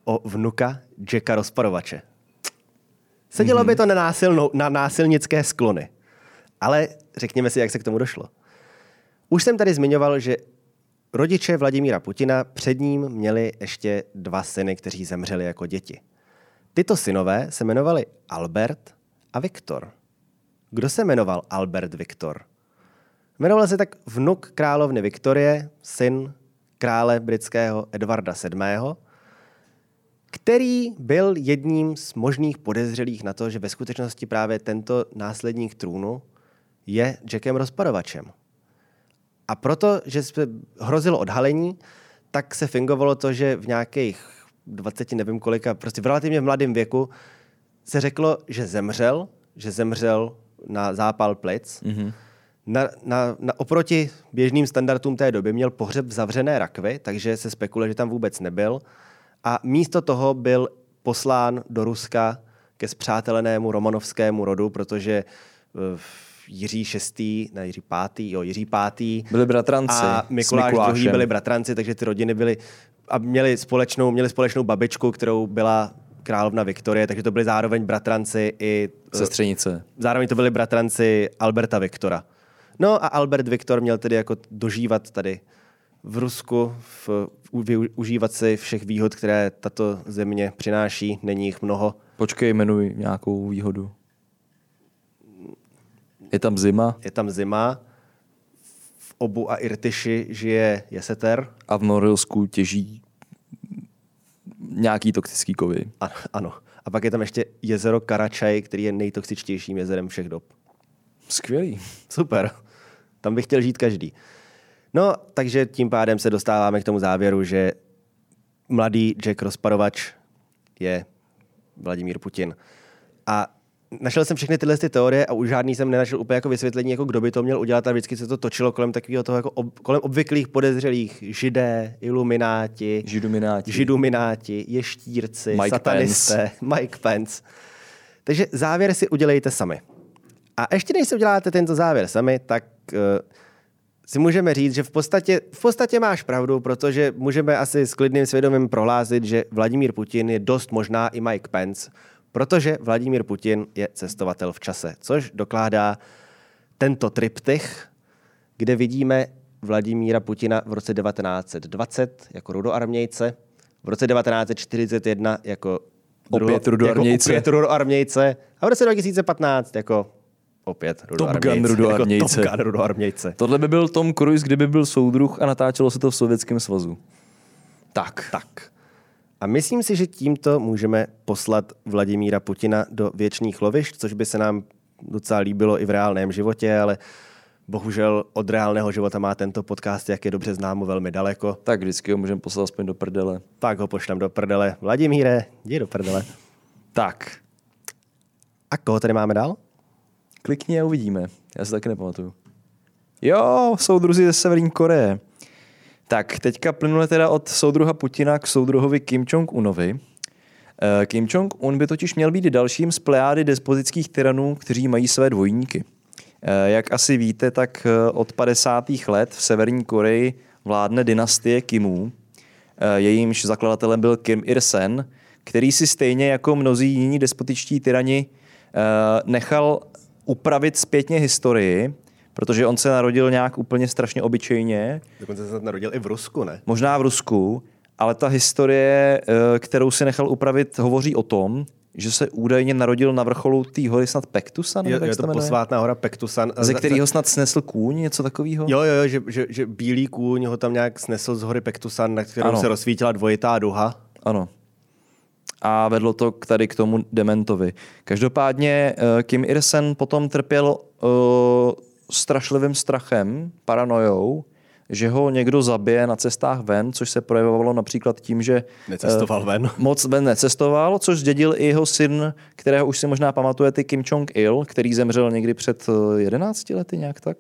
Speaker 1: o vnuka Jacka Rozparovače. Sedělo by to na, násilnou, na násilnické sklony. Ale řekněme si, jak se k tomu došlo. Už jsem tady zmiňoval, že rodiče Vladimíra Putina před ním měli ještě dva syny, kteří zemřeli jako děti. Tyto synové se jmenovali Albert a Viktor. Kdo se jmenoval Albert Viktor? Jmenoval se tak vnuk královny Viktorie, syn krále britského Edvarda VII. Který byl jedním z možných podezřelých na to, že ve skutečnosti právě tento následník trůnu je Jackem rozpadovačem. A proto, že se hrozilo odhalení, tak se fingovalo to, že v nějakých 20, nevím kolika, prostě v relativně mladém věku se řeklo, že zemřel, že zemřel na zápal plic. Mm-hmm. Na, na, na, oproti běžným standardům té doby měl pohřeb v zavřené rakvi, takže se spekuluje, že tam vůbec nebyl. A místo toho byl poslán do Ruska ke zpřátelenému romanovskému rodu, protože uh, Jiří VI, ne Jiří V, jo, Jiří V.
Speaker 2: Byli bratranci.
Speaker 1: A Mikuláš II. byli bratranci, takže ty rodiny byly a měli společnou, měli společnou babičku, kterou byla královna Viktorie, takže to byli zároveň bratranci i...
Speaker 2: Eh, Sestřenice.
Speaker 1: Zároveň to byli bratranci Alberta Viktora. No a Albert Viktor měl tedy jako dožívat tady v Rusku, v, užívat si všech výhod, které tato země přináší. Není jich mnoho.
Speaker 2: Počkej, jmenuj nějakou výhodu. Je tam zima?
Speaker 1: Je tam zima. V Obu a Irtyši žije jeseter.
Speaker 2: A v Norilsku těží nějaký toxický kovy.
Speaker 1: A, ano. A pak je tam ještě jezero Karačaj, který je nejtoxičtějším jezerem všech dob.
Speaker 2: Skvělý.
Speaker 1: Super. Tam bych chtěl žít každý. No, takže tím pádem se dostáváme k tomu závěru, že mladý Jack Rozparovač je Vladimír Putin. A našel jsem všechny tyhle ty teorie a už žádný jsem nenašel úplně jako vysvětlení, jako kdo by to měl udělat a vždycky se to točilo kolem takového toho, jako ob, kolem obvyklých podezřelých židé, ilumináti,
Speaker 2: židumináti,
Speaker 1: židumináti ještírci,
Speaker 2: Mike
Speaker 1: satanisté,
Speaker 2: Pence.
Speaker 1: Mike Pence. Takže závěr si udělejte sami. A ještě než si uděláte tento závěr sami, tak uh, si můžeme říct, že v podstatě, v podstatě máš pravdu, protože můžeme asi s klidným svědomím prohlásit, že Vladimír Putin je dost možná i Mike Pence, protože Vladimír Putin je cestovatel v čase, což dokládá tento triptych, kde vidíme Vladimíra Putina v roce 1920 jako rudoarmějce, v roce 1941 jako
Speaker 2: opět rudoarmějce.
Speaker 1: Jako opět rudoarmějce a v roce 2015 jako opět
Speaker 2: rudoarmějce. Top Gun rudoarmějce.
Speaker 1: Jako Top Gun rudoarmějce.
Speaker 2: Tohle by byl Tom Cruise, kdyby byl soudruh a natáčelo se to v Sovětském svazu.
Speaker 1: Tak. Tak. A myslím si, že tímto můžeme poslat Vladimíra Putina do věčných lovišť, což by se nám docela líbilo i v reálném životě, ale bohužel od reálného života má tento podcast, jak je dobře známo, velmi daleko.
Speaker 2: Tak vždycky ho můžeme poslat aspoň do prdele.
Speaker 1: Tak ho pošlem do prdele. Vladimíre, jdi do prdele.
Speaker 2: Tak.
Speaker 1: A koho tady máme dál?
Speaker 2: Klikni a uvidíme. Já si taky nepamatuju. Jo, soudruzi ze Severní Koreje. Tak, teďka plynule teda od soudruha Putina k soudruhovi Kim Jong-unovi. Eh, Kim Jong-un by totiž měl být dalším z plejády despotických tyranů, kteří mají své dvojníky. Eh, jak asi víte, tak eh, od 50. let v Severní Koreji vládne dynastie Kimů. Jejímž zakladatelem byl Kim Il-sen, který si stejně jako mnozí jiní despotičtí tyrani nechal upravit zpětně historii protože on se narodil nějak úplně strašně obyčejně.
Speaker 1: Dokonce se narodil i v Rusku, ne?
Speaker 2: Možná v Rusku, ale ta historie, eh, kterou si nechal upravit, hovoří o tom, že se údajně narodil na vrcholu té hory snad Pektusan?
Speaker 1: Je, je to posvátná hora Pektusan.
Speaker 2: Ze kterého snad snesl kůň, něco takového?
Speaker 1: Jo, jo, jo že, že, že bílý kůň ho tam nějak snesl z hory Pektusan, na kterou ano. se rozsvítila dvojitá duha.
Speaker 2: Ano. A vedlo to k tady k tomu dementovi. Každopádně eh, Kim Irsen potom trpěl uh, strašlivým strachem, paranojou, že ho někdo zabije na cestách ven, což se projevovalo například tím, že
Speaker 1: necestoval ven. [laughs]
Speaker 2: moc ven necestoval, což zdědil i jeho syn, kterého už si možná pamatujete, Kim Jong-il, který zemřel někdy před 11 eh, lety nějak tak.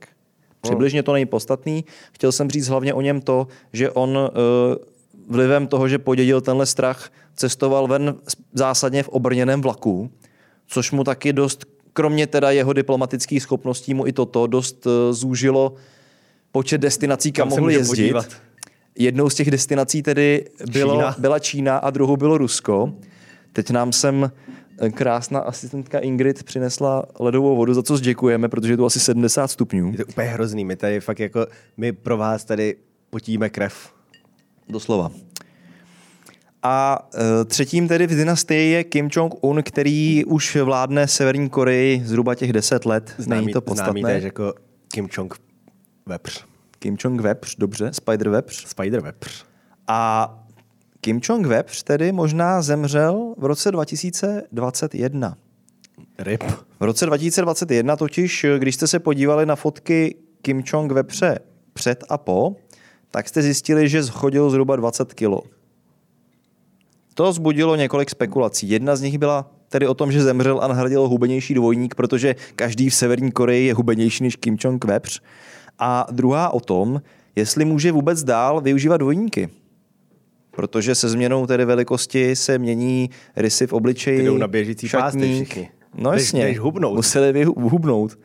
Speaker 2: Přibližně to není podstatný. Chtěl jsem říct hlavně o něm to, že on eh, vlivem toho, že podědil tenhle strach, cestoval ven zásadně v obrněném vlaku, což mu taky dost kromě teda jeho diplomatických schopností mu i toto dost eh, zúžilo počet destinací, kam, mohl jezdit. Podívat. Jednou z těch destinací tedy bylo, Čína. byla Čína a druhou bylo Rusko. Teď nám sem eh, krásná asistentka Ingrid přinesla ledovou vodu, za co děkujeme, protože je tu asi 70 stupňů.
Speaker 1: Je to úplně hrozný, my tady fakt jako, my pro vás tady potíme krev.
Speaker 2: Doslova. A e, třetím tedy v dynastii je Kim Jong-un, který už vládne Severní Koreji zhruba těch deset let. Známý, Není to podstatné.
Speaker 1: Známý jako Kim Jong Vepř.
Speaker 2: Kim Jong Vepř, dobře. Spider Vepř.
Speaker 1: Spider Vepř.
Speaker 2: A Kim Jong-webř tedy možná zemřel v roce 2021.
Speaker 1: Rip.
Speaker 2: V roce 2021 totiž, když jste se podívali na fotky Kim Jong vepře před a po, tak jste zjistili, že schodil zhruba 20 kilo. To zbudilo několik spekulací. Jedna z nich byla tedy o tom, že zemřel a nahradil hubenější dvojník, protože každý v Severní Koreji je hubenější než Kim Jong vepř. A druhá o tom, jestli může vůbec dál využívat dvojníky. Protože se změnou tedy velikosti se mění rysy v obličeji.
Speaker 1: Jdou na běžící
Speaker 2: šatník. No jasně.
Speaker 1: hubnout.
Speaker 2: Museli vyhubnout.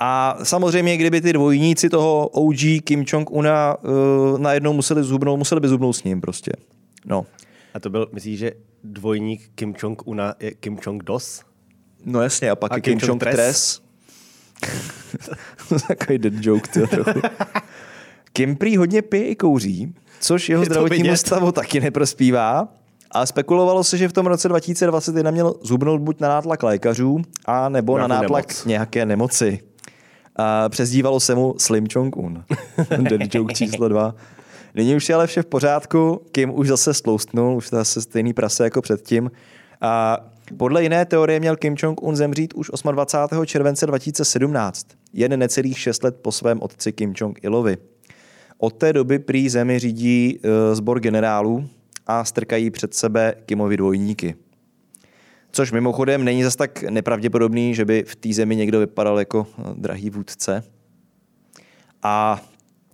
Speaker 2: A samozřejmě, kdyby ty dvojníci toho OG Kim Jong-una uh, najednou museli zhubnout, museli by zhubnout s ním prostě. No.
Speaker 1: A to byl, myslíš, že dvojník Kim Jong-una je Kim Jong-dos?
Speaker 2: No jasně, a pak
Speaker 1: A
Speaker 2: je
Speaker 1: Kim
Speaker 2: Kim Jong
Speaker 1: Jong-tres?
Speaker 2: Tres. [laughs] Takový dead joke, to trochu. Kim prý hodně pije i kouří, což jeho
Speaker 1: Je
Speaker 2: zdravotnímu stavu taky neprospívá. A spekulovalo se, že v tom roce 2021 měl zhubnout buď na nátlak lékařů, a nebo na
Speaker 1: Nějakou
Speaker 2: nátlak
Speaker 1: nemoc.
Speaker 2: nějaké nemoci. A přezdívalo se mu Slim Jong-un. Dead [laughs] joke číslo dva. Nyní už je ale vše v pořádku, Kim už zase stloustnul, už zase stejný prase jako předtím. A podle jiné teorie měl Kim Jong-un zemřít už 28. července 2017, jen necelých 6 let po svém otci Kim Jong-ilovi. Od té doby prý zemi řídí e, sbor generálů a strkají před sebe Kimovi dvojníky. Což mimochodem není zas tak nepravděpodobný, že by v té zemi někdo vypadal jako eh, drahý vůdce. A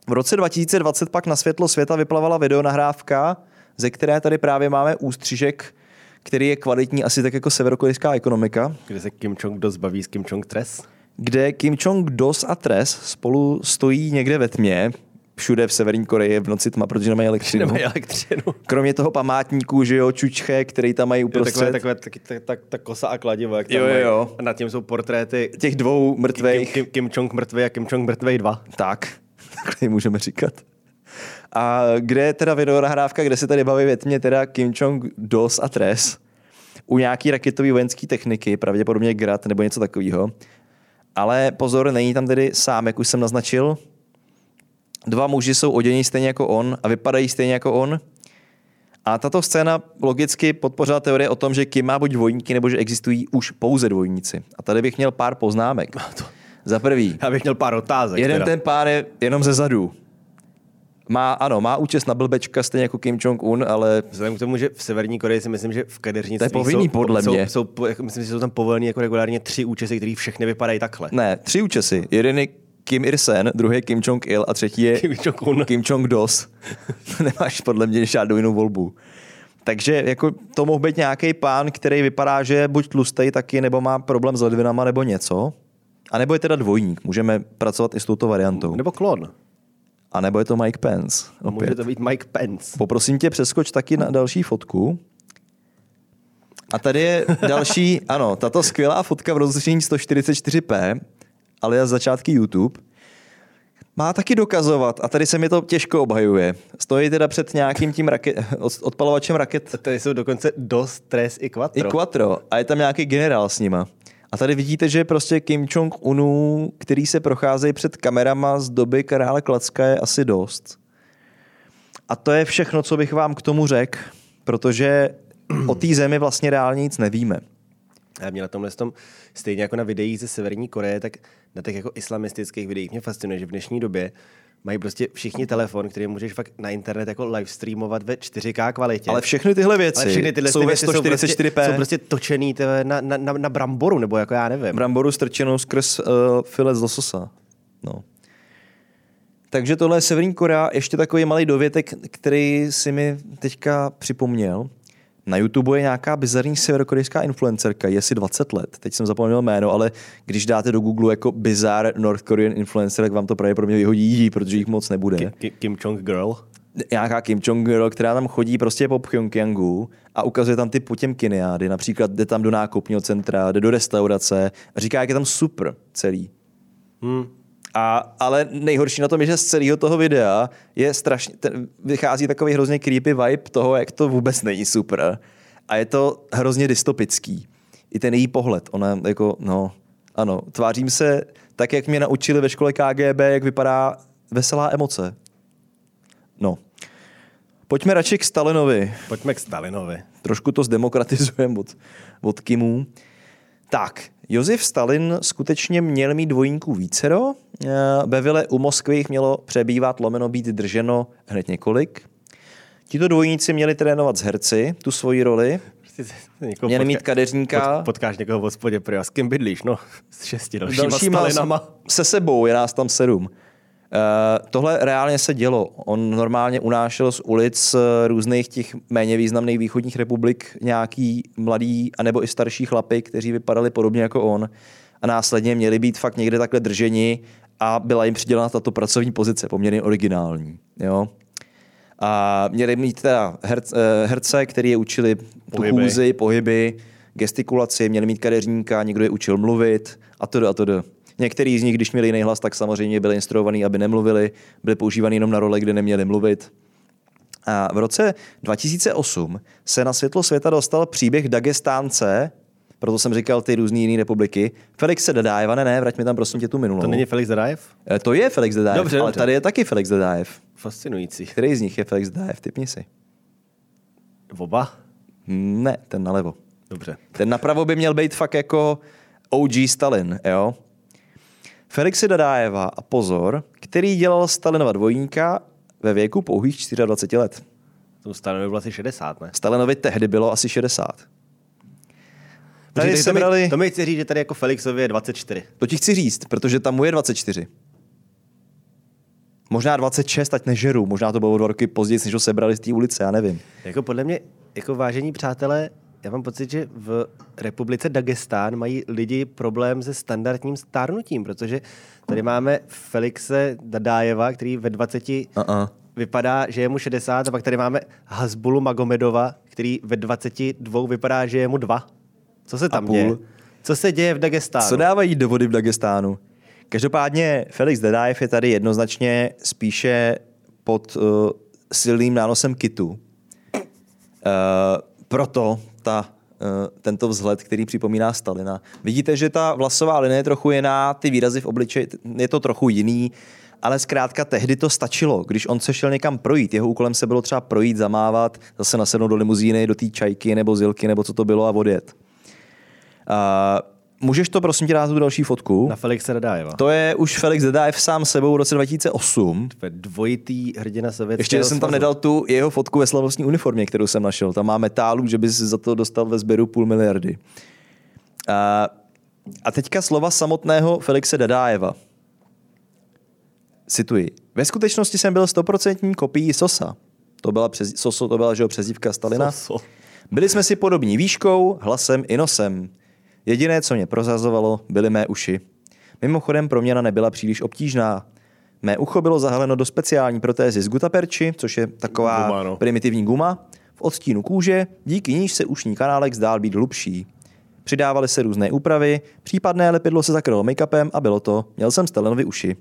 Speaker 2: v roce 2020 pak na světlo světa vyplavala videonahrávka, ze které tady právě máme ústřižek, který je kvalitní asi tak jako severokorejská ekonomika,
Speaker 1: Kde se Kim Jong-dos baví s Kim Jong-tres?
Speaker 2: kde Kim Jong-dos a Tres spolu stojí někde ve tmě, všude v Severní Koreji v noci tma, protože nemají elektřinu.
Speaker 1: Nemají elektřinu. [laughs]
Speaker 2: Kromě toho památníku, že jo, čučche, který tam mají
Speaker 1: Jo, takové,
Speaker 2: uprostřed
Speaker 1: takové, tak, tak, tak kosa a kladivo, jak tam
Speaker 2: Jo, jo,
Speaker 1: mají.
Speaker 2: jo.
Speaker 1: A nad tím jsou portréty
Speaker 2: těch dvou
Speaker 1: Kim,
Speaker 2: mrtvých.
Speaker 1: Kim, Kim Jong mrtvý a Kim Jong mrtvý 2.
Speaker 2: Tak, [laughs] takhle můžeme říkat. A kde je teda videonahrávka, kde se tady baví ve tmě teda Kim Jong Dos a Tres u nějaký raketové vojenské techniky, pravděpodobně Grad nebo něco takového. Ale pozor, není tam tedy sám, jak už jsem naznačil. Dva muži jsou odění stejně jako on a vypadají stejně jako on. A tato scéna logicky podpořila teorie o tom, že Kim má buď dvojníky, nebo že existují už pouze dvojníci. A tady bych měl pár poznámek. Za prvý,
Speaker 1: Já bych měl pár otázek.
Speaker 2: Jeden
Speaker 1: teda.
Speaker 2: ten pár je jenom ze zadu. Má, ano, má účest na blbečka, stejně jako Kim Jong-un, ale
Speaker 1: Vzhledem k tomu, že v Severní Koreji si myslím, že v kadeřnictví
Speaker 2: To je povinný
Speaker 1: jsou,
Speaker 2: podle
Speaker 1: jsou,
Speaker 2: mě.
Speaker 1: Jsou, jako, myslím, že jsou tam povolený jako regulárně tři účesy, které všechny vypadají takhle.
Speaker 2: ne, tři účesy. Jeden je Kim Ir-sen, druhý je Kim Jong-il a třetí je
Speaker 1: Kim Jong-un.
Speaker 2: Kim Jong-dos. [laughs] Nemáš podle mě žádnou jinou volbu. Takže jako to mohl být nějaký pán, který vypadá, že je buď tlustej taky, nebo má problém s ledvinama, nebo něco. A nebo je teda dvojník. Můžeme pracovat i s touto variantou.
Speaker 1: Nebo klon.
Speaker 2: A nebo je to Mike Pence.
Speaker 1: Může
Speaker 2: Opět.
Speaker 1: to být Mike Pence.
Speaker 2: Poprosím tě, přeskoč taky na další fotku. A tady je další, [laughs] ano, tato skvělá fotka v rozlišení 144p, ale z začátky YouTube, má taky dokazovat, a tady se mi to těžko obhajuje. Stojí teda před nějakým tím raket, [laughs] od- odpalovačem raket
Speaker 1: Tady jsou dokonce dos, tres i quattro.
Speaker 2: i Quattro a je tam nějaký generál s nima. A tady vidíte, že prostě Kim Jong-unu, který se procházejí před kamerama z doby krále Klacka je asi dost. A to je všechno, co bych vám k tomu řekl, protože o té zemi vlastně reálně nic nevíme.
Speaker 1: A mě na tomhle tom, stejně jako na videích ze Severní Koreje, tak na těch jako islamistických videích mě fascinuje, že v dnešní době mají prostě všichni telefon, který můžeš fakt na internet jako live streamovat ve 4K kvalitě.
Speaker 2: Ale všechny tyhle věci
Speaker 1: Ale všechny tyhle
Speaker 2: jsou ve
Speaker 1: věci jsou
Speaker 2: 144p.
Speaker 1: prostě, jsou prostě točený na, na, na, na, bramboru, nebo jako já nevím.
Speaker 2: Bramboru strčenou skrz uh, filet z lososa. No. Takže tohle je Severní Korea, ještě takový malý dovětek, který si mi teďka připomněl. Na YouTube je nějaká bizarní severokorejská influencerka, je asi 20 let, teď jsem zapomněl jméno, ale když dáte do Google jako bizarre North Korean influencer, tak vám to pravděpodobně vyhodí jí, protože jich moc nebude
Speaker 1: Ki- Ki- Kim Jong Girl.
Speaker 2: nějaká Kim jong která tam chodí prostě po Pyongyangu a ukazuje tam ty potěmkiniády. Například jde tam do nákupního centra, jde do restaurace a říká, jak je tam super celý.
Speaker 1: Hmm.
Speaker 2: A, ale nejhorší na tom je, že z celého toho videa je strašně, ten, vychází takový hrozně creepy vibe toho, jak to vůbec není super. A je to hrozně dystopický. I ten její pohled, ona jako, no, ano, tvářím se tak, jak mě naučili ve škole KGB, jak vypadá veselá emoce. No. Pojďme radši k Stalinovi.
Speaker 1: Pojďme k Stalinovi.
Speaker 2: Trošku to zdemokratizujeme od, od Kimů. Tak, Josef Stalin skutečně měl mít dvojníků vícero. Eh, Ve vile u Moskvy jich mělo přebývat lomeno být drženo hned několik. Tito dvojníci měli trénovat s herci tu svoji roli.
Speaker 1: Někoho
Speaker 2: Měli mít kadeřníka.
Speaker 1: Pot, potkáš někoho v hospodě, prý, a s kým bydlíš? No, s šesti dalšíma,
Speaker 2: Dalšíma
Speaker 1: Stalinama.
Speaker 2: se sebou, je nás tam sedm. Uh, tohle reálně se dělo. On normálně unášel z ulic eh, různých těch méně významných východních republik nějaký mladý anebo i starší chlapy, kteří vypadali podobně jako on a následně měli být fakt někde takhle drženi a byla jim přidělena tato pracovní pozice, poměrně originální. Jo? A měli mít teda herce, eh, herce který je učili tu
Speaker 1: Pohyby.
Speaker 2: chůzi, pohyby, gestikulaci, měli mít kadeřníka, někdo je učil mluvit a to a to. Některý z nich, když měli jiný hlas, tak samozřejmě byli instruovaní, aby nemluvili, byli používaný jenom na role, kde neměli mluvit. A v roce 2008 se na světlo světa dostal příběh Dagestánce, proto jsem říkal ty různé jiné republiky, Felixe Dadájeva, ne, ne, vrať mi tam prosím tě tu minulou.
Speaker 1: To není Felix Zadajev?
Speaker 2: Eh, To je Felix Dadájev,
Speaker 1: Dobře,
Speaker 2: ale
Speaker 1: dobře.
Speaker 2: tady je taky Felix Dadájev.
Speaker 1: Fascinující.
Speaker 2: Který z nich je Felix Dadájev, typni si.
Speaker 1: Oba?
Speaker 2: Hm, Ne, ten nalevo.
Speaker 1: Dobře.
Speaker 2: Ten napravo by měl být fakt jako OG Stalin, jo? Felixi Dadájeva a pozor, který dělal Stalinova dvojníka ve věku pouhých 24 let.
Speaker 1: Tomu Stalinovi bylo asi 60, ne?
Speaker 2: Stalinovi tehdy bylo asi 60. Tady
Speaker 1: Počkej,
Speaker 2: se
Speaker 1: to, mi,
Speaker 2: brali,
Speaker 1: to mi chci říct, že tady jako Felixovi je 24.
Speaker 2: to ti chci říct, protože tam mu je 24. Možná 26, ať nežeru, možná to bylo o dva roky později, než ho sebrali z té ulice, já nevím.
Speaker 1: Jako podle mě, jako vážení přátelé, já mám pocit, že v republice Dagestán mají lidi problém se standardním stárnutím, protože tady máme Felixe Dadájeva, který ve 20
Speaker 2: Uh-uh.
Speaker 1: vypadá, že je mu 60, a pak tady máme Hasbulu Magomedova, který ve 22 vypadá, že je mu 2. Co se tam
Speaker 2: půl.
Speaker 1: děje? Co se děje v Dagestánu?
Speaker 2: Co dávají do vody v Dagestánu? Každopádně Felix Dadájev je tady jednoznačně spíše pod uh, silným nánosem kitu. Uh, proto ta, uh, tento vzhled, který připomíná Stalina. Vidíte, že ta vlasová linie je trochu jiná, ty výrazy v obličeji je to trochu jiný, ale zkrátka tehdy to stačilo. Když on se šel někam projít, jeho úkolem se bylo třeba projít, zamávat, zase nasednout do limuzíny, do té čajky nebo zilky, nebo co to bylo a odjet. Uh, můžeš to prosím tě dát tu další fotku?
Speaker 1: Na Felixe Dadájeva. To
Speaker 2: To je už Felix Dadájev sám sebou v roce 2008.
Speaker 1: je dvojitý hrdina sovětského
Speaker 2: Ještě jsem tam nedal tu jeho fotku ve slavnostní uniformě, kterou jsem našel. Tam má metálu, že by si za to dostal ve sběru půl miliardy. A, a teďka slova samotného Felixe Dadájeva. Cituji. Ve skutečnosti jsem byl stoprocentní kopií Sosa. To byla přez, Soso, to byla že přezdívka Stalina.
Speaker 1: Soso.
Speaker 2: Byli jsme si podobní výškou, hlasem i nosem. Jediné, co mě prozazovalo, byly mé uši. Mimochodem proměna nebyla příliš obtížná. Mé ucho bylo zahaleno do speciální protézy z gutaperči, což je taková
Speaker 1: Guma, no.
Speaker 2: primitivní guma, v odstínu kůže, díky níž se ušní kanálek zdál být hlubší. Přidávaly se různé úpravy, případné lepidlo se zakrylo make-upem a bylo to. Měl jsem Stalinovi uši.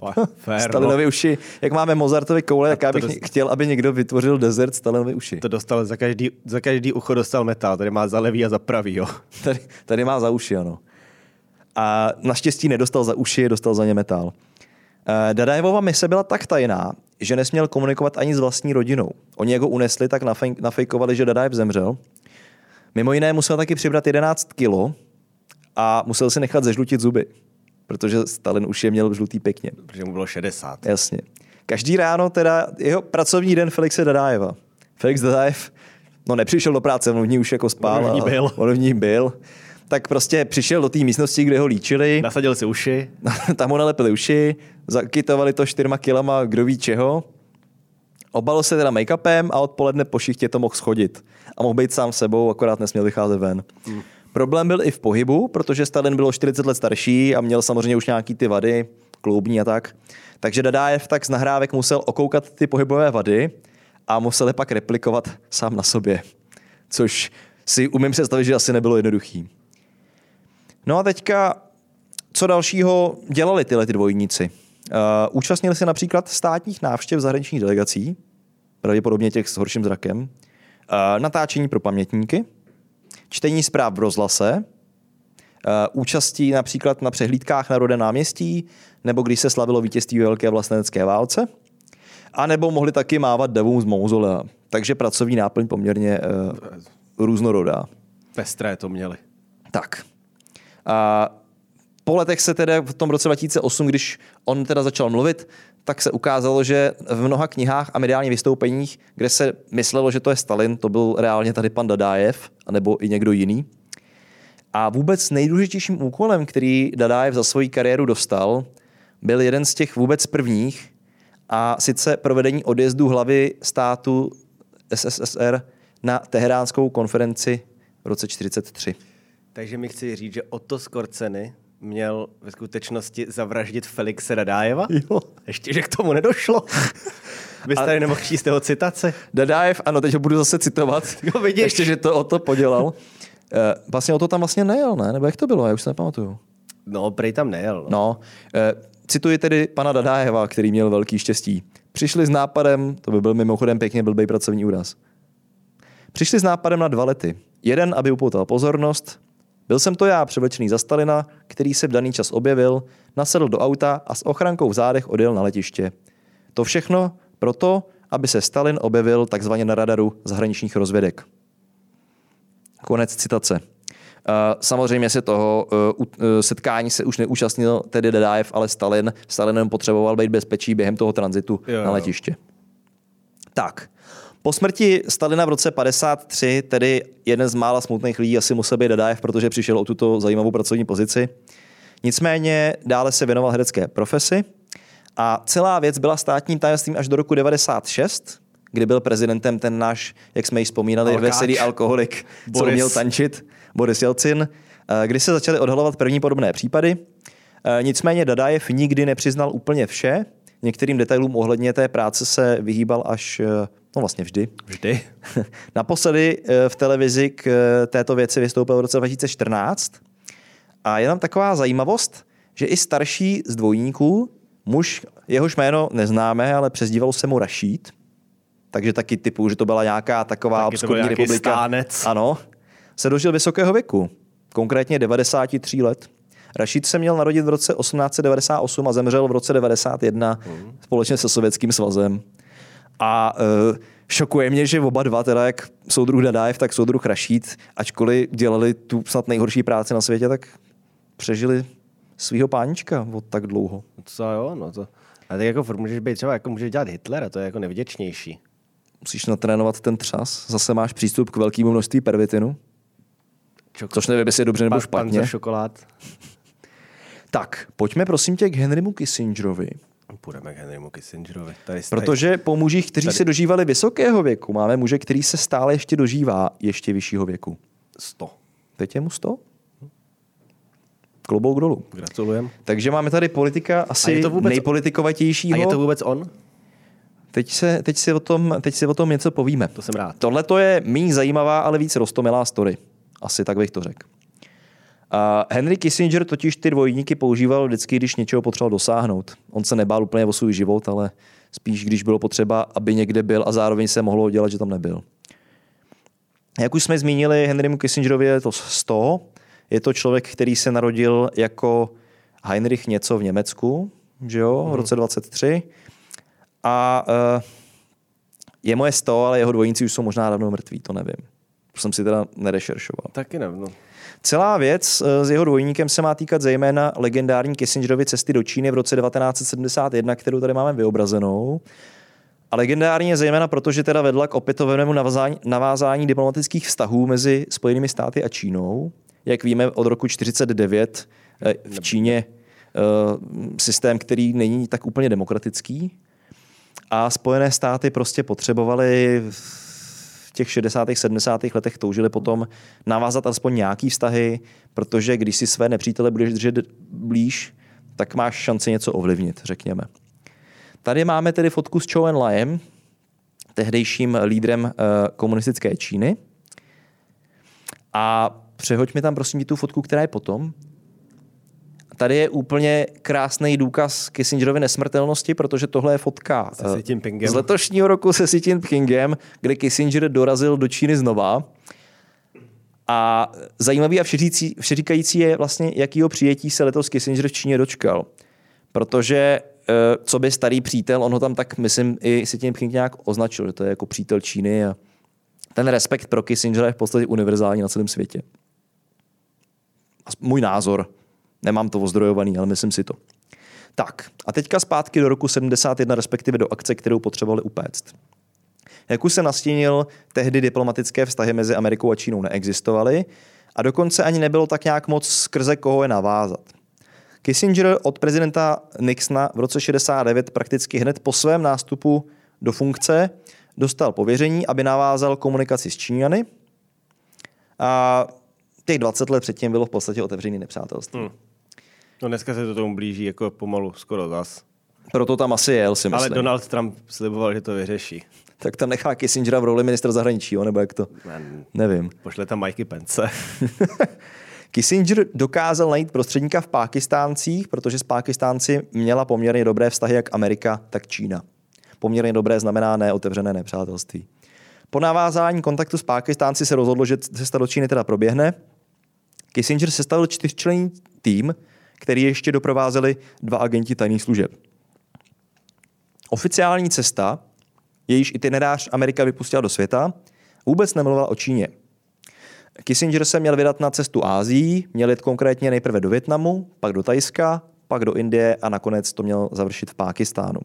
Speaker 1: Fa- [laughs] Fér, no.
Speaker 2: Stalinovi uši, jak máme Mozartovi koule, tak já bych
Speaker 1: dost-
Speaker 2: chtěl, aby někdo vytvořil desert Stalinovi uši.
Speaker 1: To dostal za každý, za každý ucho dostal metal. Tady má za levý a za pravý, jo. [laughs]
Speaker 2: Tady, tady má za uši, ano. A naštěstí nedostal za uši, dostal za ně metal. Eh, Dadajevova mise byla tak tajná, že nesměl komunikovat ani s vlastní rodinou. Oni jako unesli, tak nafej- nafejkovali, že Dadajev zemřel. Mimo jiné musel taky přibrat 11 kilo a musel si nechat zežlutit zuby, protože Stalin už je měl žlutý pěkně.
Speaker 1: Protože mu bylo 60.
Speaker 2: Jasně. Každý ráno teda jeho pracovní den Felixe Dadájeva. Felix Dadájev, no nepřišel do práce, on v ní už jako spál.
Speaker 1: On v ní byl.
Speaker 2: On v ní byl. Tak prostě přišel do té místnosti, kde ho líčili,
Speaker 1: Nasadil si uši. [laughs]
Speaker 2: tam ho nalepili uši, zakytovali to čtyřma kilama kdo ví čeho. Obalil se teda make-upem a odpoledne po šichtě to mohl schodit. A mohl být sám sebou, akorát nesměl vycházet ven. Hmm. Problém byl i v pohybu, protože Stalin byl o 40 let starší a měl samozřejmě už nějaký ty vady, kloubní a tak. Takže Dadájev tak z nahrávek musel okoukat ty pohybové vady a musel je pak replikovat sám na sobě. Což si umím představit, že asi nebylo jednoduchý. No a teďka, co dalšího dělali tyhle ty dvojníci? Uh, účastnili se například státních návštěv zahraničních delegací, pravděpodobně těch s horším zrakem, uh, natáčení pro pamětníky, čtení zpráv v rozhlase, uh, účastí například na přehlídkách na rodem náměstí, nebo když se slavilo vítězství ve Velké vlastenecké válce. A nebo mohli taky mávat devům z mauzolea. Takže pracovní náplň poměrně uh, různorodá.
Speaker 1: Pestré to měli.
Speaker 2: Tak. A po letech se tedy v tom roce 2008, když on teda začal mluvit, tak se ukázalo, že v mnoha knihách a mediálních vystoupeních, kde se myslelo, že to je Stalin, to byl reálně tady pan Dadájev, anebo i někdo jiný. A vůbec nejdůležitějším úkolem, který Dadájev za svoji kariéru dostal, byl jeden z těch vůbec prvních, a sice provedení odjezdu hlavy státu SSSR na teheránskou konferenci v roce 1943.
Speaker 1: Takže mi chci říct, že Otto Skorceny měl ve skutečnosti zavraždit Felixe Dadájeva?
Speaker 2: Jo.
Speaker 1: Ještě, že k tomu nedošlo. [laughs] Vy jste tady nemohl číst jeho citace?
Speaker 2: Dadájev, ano, teď ho budu zase citovat. [laughs]
Speaker 1: Jo, vidíš.
Speaker 2: Ještě, že to o to podělal. Eh, Vlastně o to tam vlastně nejel, ne? Nebo jak to bylo? Já už se nepamatuju.
Speaker 1: No, prej tam nejel. No.
Speaker 2: No, eh, cituji tedy pana Dadájeva, který měl velký štěstí. Přišli s nápadem, to by byl mimochodem pěkně blbý pracovní úraz. Přišli s nápadem na dva lety. Jeden, aby upoutal pozornost. Byl jsem to já, převlečený za Stalina, který se v daný čas objevil, nasedl do auta a s ochrankou v zádech odjel na letiště. To všechno proto, aby se Stalin objevil takzvaně na radaru zahraničních rozvědek. Konec citace. Uh, Samozřejmě se toho u- uh, setkání se už neúčastnil tedy Dadájev, ale Stalin. Stalin jenom potřeboval být bezpečí během toho tranzitu
Speaker 1: Jo,
Speaker 2: na
Speaker 1: jo.
Speaker 2: letiště. Tak, po smrti Stalina v roce 53, tedy jeden z mála smutných lidí asi musel být Dadájev, protože přišel o tuto zajímavou pracovní pozici. Nicméně dále se věnoval herecké profesi a celá věc byla státním tajemstvím až do roku 96, kdy byl prezidentem ten náš, jak jsme ji vzpomínali,
Speaker 1: Alkáč.
Speaker 2: veselý alkoholik, co
Speaker 1: Boris.
Speaker 2: měl tančit, Boris Jelcin, eh, kdy se začaly odhalovat první podobné případy. Eh, Nicméně Dadajev nikdy nepřiznal úplně vše. Některým detailům ohledně té práce se vyhýbal až, eh, no vlastně vždy.
Speaker 1: Vždy. [laughs]
Speaker 2: Naposledy eh, v televizi k eh, této věci vystoupil v roce 2014. A je tam taková zajímavost, že i starší z dvojníků, muž, jehož jméno neznáme, ale přezdívalo se mu Rašít, takže taky typu, že to byla nějaká taková
Speaker 1: Taky
Speaker 2: obskurní republika.
Speaker 1: stánec.
Speaker 2: Ano, se dožil vysokého věku, konkrétně 93 let. Rašid se měl narodit v roce 1898 a zemřel v roce 91
Speaker 1: Hmm.
Speaker 2: společně se Sovětským svazem. A uh, šokuje mě, že oba dva, teda jak soudruh Dadájev, tak soudruh Rašid, ačkoliv dělali tu snad nejhorší práci na světě, tak přežili svého pánička od tak dlouho.
Speaker 1: Co jo, no to... Ale tak jako furt můžeš být třeba, jako můžeš dělat Hitlera, to je jako nevděčnější.
Speaker 2: Musíš natrénovat ten třas, zase máš přístup k velkému množství pervitinu,
Speaker 1: Čok-
Speaker 2: což nevím, jestli je dobře nebo
Speaker 1: pan,
Speaker 2: špatně.
Speaker 1: Panzer šokolád.
Speaker 2: Tak, pojďme prosím tě k Henrymu Kissingerovi.
Speaker 1: Půjdeme k Henrymu Kissingerovi. Tady,
Speaker 2: Protože po mužích, kteří
Speaker 1: tady-
Speaker 2: se dožívali vysokého věku, máme muže, který se stále ještě dožívá ještě vyššího věku.
Speaker 1: 100.
Speaker 2: Teď je mu 100? Klobouk dolů.
Speaker 1: Gratulujem.
Speaker 2: Takže máme tady politika
Speaker 1: A
Speaker 2: asi
Speaker 1: je to vůbec-
Speaker 2: nejpolitikovatějšího.
Speaker 1: A je to vůbec on?
Speaker 2: teď, se, teď, si o tom, teď si o tom něco povíme.
Speaker 1: To jsem rád.
Speaker 2: Tohle to je méně zajímavá, ale víc rostomilá story. Asi tak bych to řekl. A Henry Kissinger totiž ty dvojníky používal vždycky, když něčeho potřeboval dosáhnout. On se nebál úplně o svůj život, ale spíš, když bylo potřeba, aby někde byl a zároveň se mohlo dělat, že tam nebyl. Jak už jsme zmínili, Henrymu Kissingerovi je to 100. Je to člověk, který se narodil jako Heinrich něco v Německu, že jo, v roce 23. A uh, je moje 100, ale jeho dvojníci už jsou možná dávno mrtví, to nevím. To jsem si teda nerešeršoval.
Speaker 1: Taky ne, no.
Speaker 2: Celá věc eh, s jeho dvojníkem se má týkat zejména legendární Kissingerovy cesty do Číny v roce 1971, kterou tady máme vyobrazenou. A legendární je zejména proto, že teda vedla k opětovnému navázání, navázání diplomatických vztahů mezi Spojenými státy a Čínou. Jak víme, od roku 1949 v Číně eh, systém, který není tak úplně demokratický. A Spojené státy prostě potřebovaly v těch 60. 70. letech toužili potom navázat alespoň nějaký vztahy, protože když si své nepřítele budeš držet blíž, tak máš šanci něco ovlivnit, řekněme. Tady máme tedy fotku s Chou Enlaiem, tehdejším lídrem uh, komunistické Číny. A přehoď mi tam prosím tu fotku, která je potom. Tady je úplně krásný důkaz Kissingerovy nesmrtelnosti, protože tohle je fotka
Speaker 1: Se
Speaker 2: eh,
Speaker 1: Xi
Speaker 2: z letošního roku se Xi Jinpingem, kde Kissinger dorazil do Číny znova. A zajímavý a všeřící- všeříkající je vlastně, jakýho přijetí se letos Kissinger v Číně dočkal. Protože eh, co by starý přítel, on ho tam tak, myslím, i si tím nějak označil, že to je jako přítel Číny a ten respekt pro Kissingera je v podstatě univerzální na celém světě. Můj názor. Nemám to ozdrojovaný, ale myslím si to. Tak, a teďka zpátky do roku 71, respektive do akce, kterou potřebovali upéct. Jak už se nastínil, tehdy diplomatické vztahy mezi Amerikou a Čínou neexistovaly a dokonce ani nebylo tak nějak moc skrze koho je navázat. Kissinger od prezidenta Nixona v roce 69 prakticky hned po svém nástupu do funkce dostal pověření, aby navázal komunikaci s Číňany a těch 20 let předtím bylo v podstatě otevřený nepřátelství. Hmm.
Speaker 1: No dneska se to tomu blíží jako pomalu skoro zas.
Speaker 2: Proto tam asi jel, si myslím.
Speaker 1: Ale Donald Trump sliboval, že to vyřeší.
Speaker 2: Tak tam nechá Kissingera v roli ministra zahraničí, jo? nebo jak to?
Speaker 1: Man,
Speaker 2: Nevím.
Speaker 1: Pošle tam Mikey Pence. [laughs]
Speaker 2: Kissinger dokázal najít prostředníka v Pákistáncích, protože s Pákistánci měla poměrně dobré vztahy jak Amerika, tak Čína. Poměrně dobré znamená neotevřené nepřátelství. Po navázání kontaktu s Pákistánci se rozhodlo, že cesta do Číny teda proběhne. Kissinger sestavil čtyřčlenný tým, který ještě doprovázeli dva agenti tajných služeb. Oficiální cesta, jejíž itinerář Amerika vypustila do světa, vůbec nemluvila o Číně. Kissinger se měl vydat na cestu Ázií, měl jít konkrétně nejprve do Větnamu, pak do Tajska, pak do Indie a nakonec to měl završit v Pákistánu.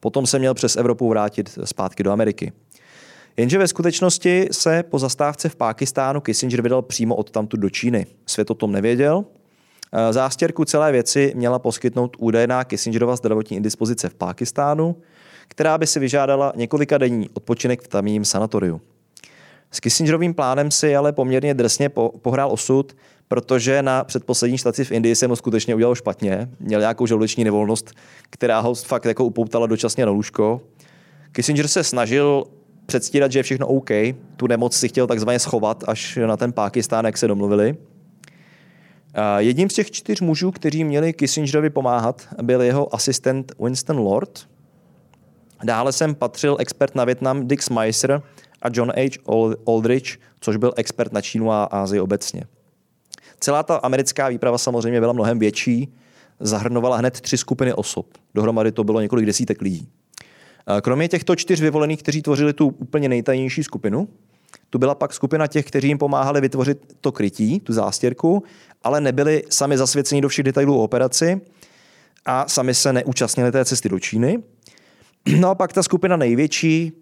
Speaker 2: Potom se měl přes Evropu vrátit zpátky do Ameriky. Jenže ve skutečnosti se po zastávce v Pákistánu Kissinger vydal přímo od tamtu do Číny. Svět o tom nevěděl. Zástěrku celé věci měla poskytnout údajná Kissingerova zdravotní indispozice v Pákistánu, která by si vyžádala několika denní odpočinek v tamním sanatoriu. S Kissingerovým plánem si ale poměrně drsně pohrál osud, protože na předposlední štaci v Indii se mu skutečně udělal špatně. Měl nějakou žaludeční nevolnost, která ho fakt jako upoutala dočasně na lůžko. Kissinger se snažil předstírat, že je všechno OK. Tu nemoc si chtěl takzvaně schovat až na ten Pákistán, jak se domluvili. Jedním z těch čtyř mužů, kteří měli Kissingerovi pomáhat, byl jeho asistent Winston Lord. Dále sem patřil expert na Větnam Dick Smyser a John H. Aldrich, což byl expert na Čínu a Ázii obecně. Celá ta americká výprava samozřejmě byla mnohem větší, zahrnovala hned tři skupiny osob. Dohromady to bylo několik desítek lidí. Kromě těchto čtyř vyvolených, kteří tvořili tu úplně nejtajnější skupinu, tu byla pak skupina těch, kteří jim pomáhali vytvořit to krytí, tu zástěrku, ale nebyli sami zasvěceni do všech detailů operaci a sami se neúčastnili té cesty do Číny. [clears throat] No a pak ta skupina největší,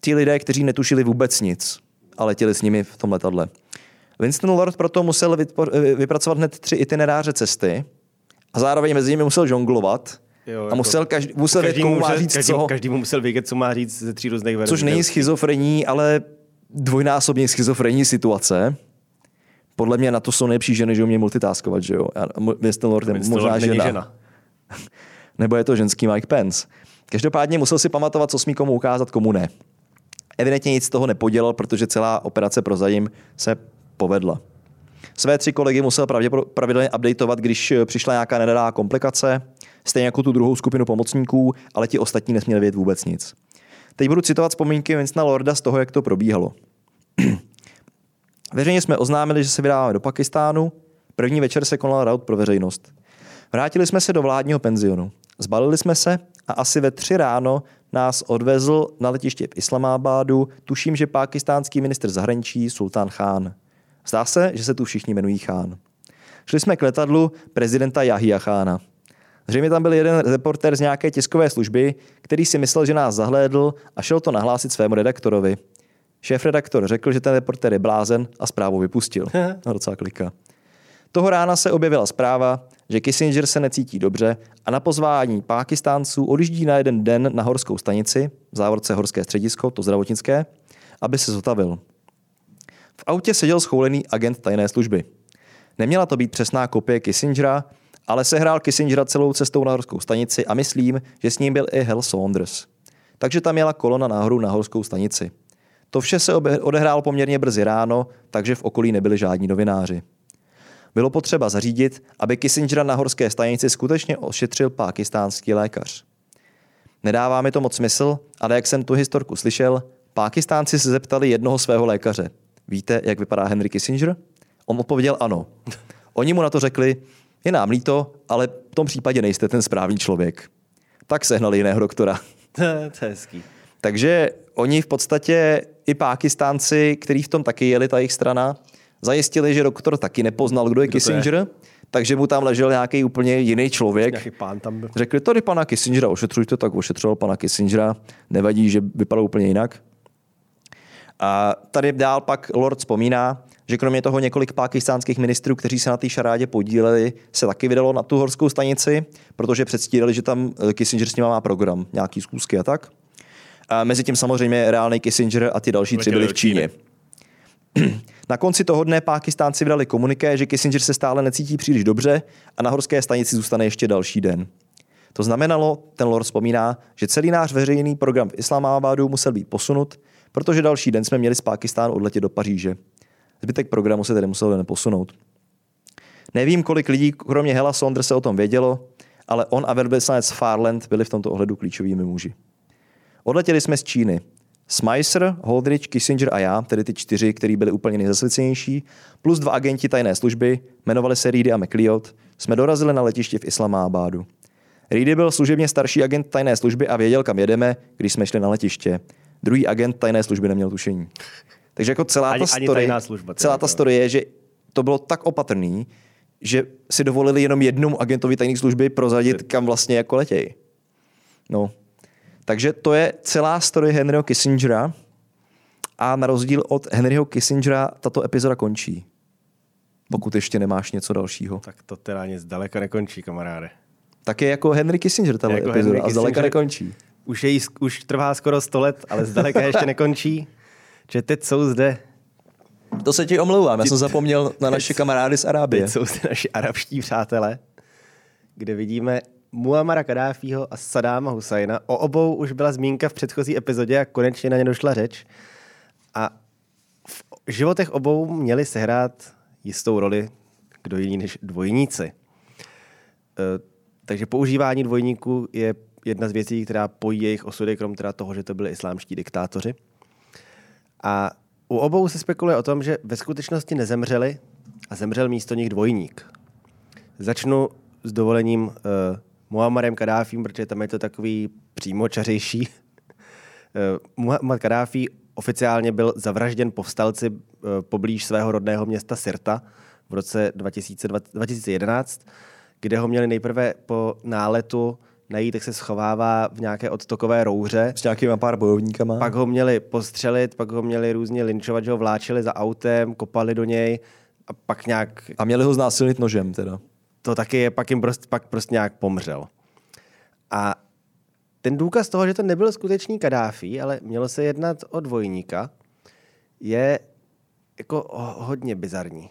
Speaker 2: ti lidé, kteří netušili vůbec nic a letěli s nimi v tom letadle. Winston Lord proto musel vypracovat hned tři itineráře cesty a zároveň mezi nimi musel žonglovat Jo, a musel, jako každý, musel vědět, komu má říct
Speaker 1: každý,
Speaker 2: co.
Speaker 1: Každý mu musel vědět, co má říct ze tří různých verzí.
Speaker 2: Což není schizofrení, ale dvojnásobně schizofrenní situace. Podle mě na to jsou nejlepší ženy, že umějí multitaskovat, že jo? Winston Lord je možná Lord žena. žena. [laughs] Nebo je to ženský Mike Pence. Každopádně musel si pamatovat, co smí komu ukázat, komu ne. Evidentně nic z toho nepodělal, protože celá operace prozadím se povedla. Své tři kolegy musel pravidelně updateovat, když přišla nějaká nedalá komplikace, stejně jako tu druhou skupinu pomocníků, ale ti ostatní nesměli vědět vůbec nic. Teď budu citovat vzpomínky Winstona Lorda z toho, jak to probíhalo. [clears throat] Veřejně jsme oznámili, že se vydáváme do Pakistánu. První večer se konal raut pro veřejnost. Vrátili jsme se do vládního penzionu. Zbalili jsme se a asi ve tři ráno nás odvezl na letiště v Islamabadu, tuším, že pakistánský minister zahraničí Sultán Khan. Zdá se, že se tu všichni jmenují Khan. Šli jsme k letadlu prezidenta Jahia Khána. Zřejmě tam byl jeden reporter z nějaké tiskové služby, který si myslel, že nás zahlédl a šel to nahlásit svému redaktorovi. Šéf-redaktor řekl, že ten reporter je blázen a zprávu vypustil. No docela klika. Toho rána se objevila zpráva, že Kissinger se necítí dobře a na pozvání Pákistánců odjíždí na jeden den na horskou stanici, v závorce horské středisko, to zdravotnické, aby se zotavil. V autě seděl schoulený agent tajné služby. Neměla to být přesná kopie Kissingera, ale sehrál Kissingera celou cestou na horskou stanici a myslím, že s ním byl i Hal Saunders. Takže tam jela kolona nahoru na horskou stanici. To vše se odehrálo poměrně brzy ráno, takže v okolí nebyli žádní novináři. Bylo potřeba zařídit, aby Kissingera na horské stanici skutečně ošetřil pákistánský lékař. Nedává mi to moc smysl, ale jak jsem tu historku slyšel, Pákistánci se zeptali jednoho svého lékaře. Víte, jak vypadá Henry Kissinger? On odpověděl ano. Oni mu na to řekli, je nám líto, ale v tom případě nejste ten správný člověk. tak sehnali jiného doktora. [laughs]
Speaker 1: to je hezký.
Speaker 2: Takže oni v podstatě i Pákistánci, kteří v tom taky jeli, ta jejich strana, zajistili, že doktor taky nepoznal, kdo je
Speaker 1: Kdo to je?
Speaker 2: Kissinger, takže mu tam ležel nějaký úplně jiný člověk.
Speaker 1: Nějaký pán tam byl.
Speaker 2: Řekli, tady pana Kissingera ošetřujte, tak ošetřoval pana Kissingera. Nevadí, že vypadal úplně jinak. A tady dál pak Lord vzpomíná, že kromě toho několik pakistánských ministrů, kteří se na té šarádě podíleli, se taky vydalo na tu horskou stanici, protože předstírali, že tam eh, Kissinger s nimi má program, nějaký zkusky a tak. A mezi tím samozřejmě reálný Kissinger a ty další tři byli v Číně. [clears throat] Na konci toho dne Pákistánci vydali komuniké, že Kissinger se stále necítí příliš dobře a na horské stanici zůstane ještě další den. To znamenalo, ten lord vzpomíná, že celý náš veřejný program v Islámábádu musel být posunut, protože další den jsme měli z Pákistánu odletět do Paříže. Zbytek programu se tedy musel neposunout. Nevím, kolik lidí, kromě Hela Saunderse, o tom vědělo, ale on a velvyslanec Farland byli v tomto ohledu klíčovými muži. Odletěli jsme z Číny. Smyser, Holdridge, Kissinger a já, tedy ty čtyři, kteří byli úplně nejzasvěcenější, plus dva agenti tajné služby, jmenovali se Reedy a McLeod, jsme dorazili na letiště v Islamábádu. Reedy byl služebně starší agent tajné služby a věděl, kam jedeme, když jsme šli na letiště. Druhý agent tajné služby neměl tušení. Takže jako celá
Speaker 1: Ani-
Speaker 2: ta
Speaker 1: ani
Speaker 2: story,
Speaker 1: tajná služba,
Speaker 2: celá ta story je, že to bylo tak opatrný, že si dovolili jenom jednomu agentovi tajné služby prozradit, kam vlastně jako letějí. No. Takže to je celá story Henryho Kissingera a na rozdíl od Henryho Kissingera tato epizoda končí. Pokud ještě nemáš něco dalšího.
Speaker 1: Tak to teda ani zdaleka nekončí, kamaráde.
Speaker 2: Tak je jako Henry Kissinger tato
Speaker 1: Jako
Speaker 2: epizoda
Speaker 1: Henry
Speaker 2: a zdaleka
Speaker 1: Kissinger.
Speaker 2: nekončí.
Speaker 1: Už, je už trvá skoro 100 let, ale zdaleka ještě [laughs] nekončí. Že teď jsou zde,
Speaker 2: To se ti omlouvám, já jsem zapomněl na naše kamarády z Arábie.
Speaker 1: teď jsou zde naši arabští přátelé, kde vidíme Muamara Kadáfího a Sadáma Husajna. O obou už byla zmínka v předchozí epizodě a konečně na ně došla řeč. A v životech obou měli sehrát jistou roli kdo jiný než dvojníci. Eh, Takže používání dvojníků je jedna z věcí, která pojí jejich osudy, krom teda toho, že to byli islámští diktátoři. A u obou se spekuluje o tom, že ve skutečnosti nezemřeli a zemřel místo nich dvojník. Začnu s dovolením uh, Muammarem Kadáfím, protože tam je to takový přímočařejší. [laughs] Uh, Muammar Kadáfi oficiálně byl zavražděn povstalci uh, poblíž svého rodného města Sirta v roce 2020, 2011, kde ho měli nejprve po náletu najít, jak se schovává v nějaké odtokové rouře.
Speaker 2: S nějakýma pár bojovníkama.
Speaker 1: Pak ho měli postřelit, pak ho měli různě linčovat, že ho vláčeli za autem, kopali do něj a pak nějak,
Speaker 2: A měli ho znásilnit nožem teda.
Speaker 1: to taky je, pak jim prostě, pak prostě nějak pomřel. A ten důkaz toho, že to nebyl skutečný Kadáfi, ale mělo se jednat o dvojníka, je jako ho- hodně bizarní.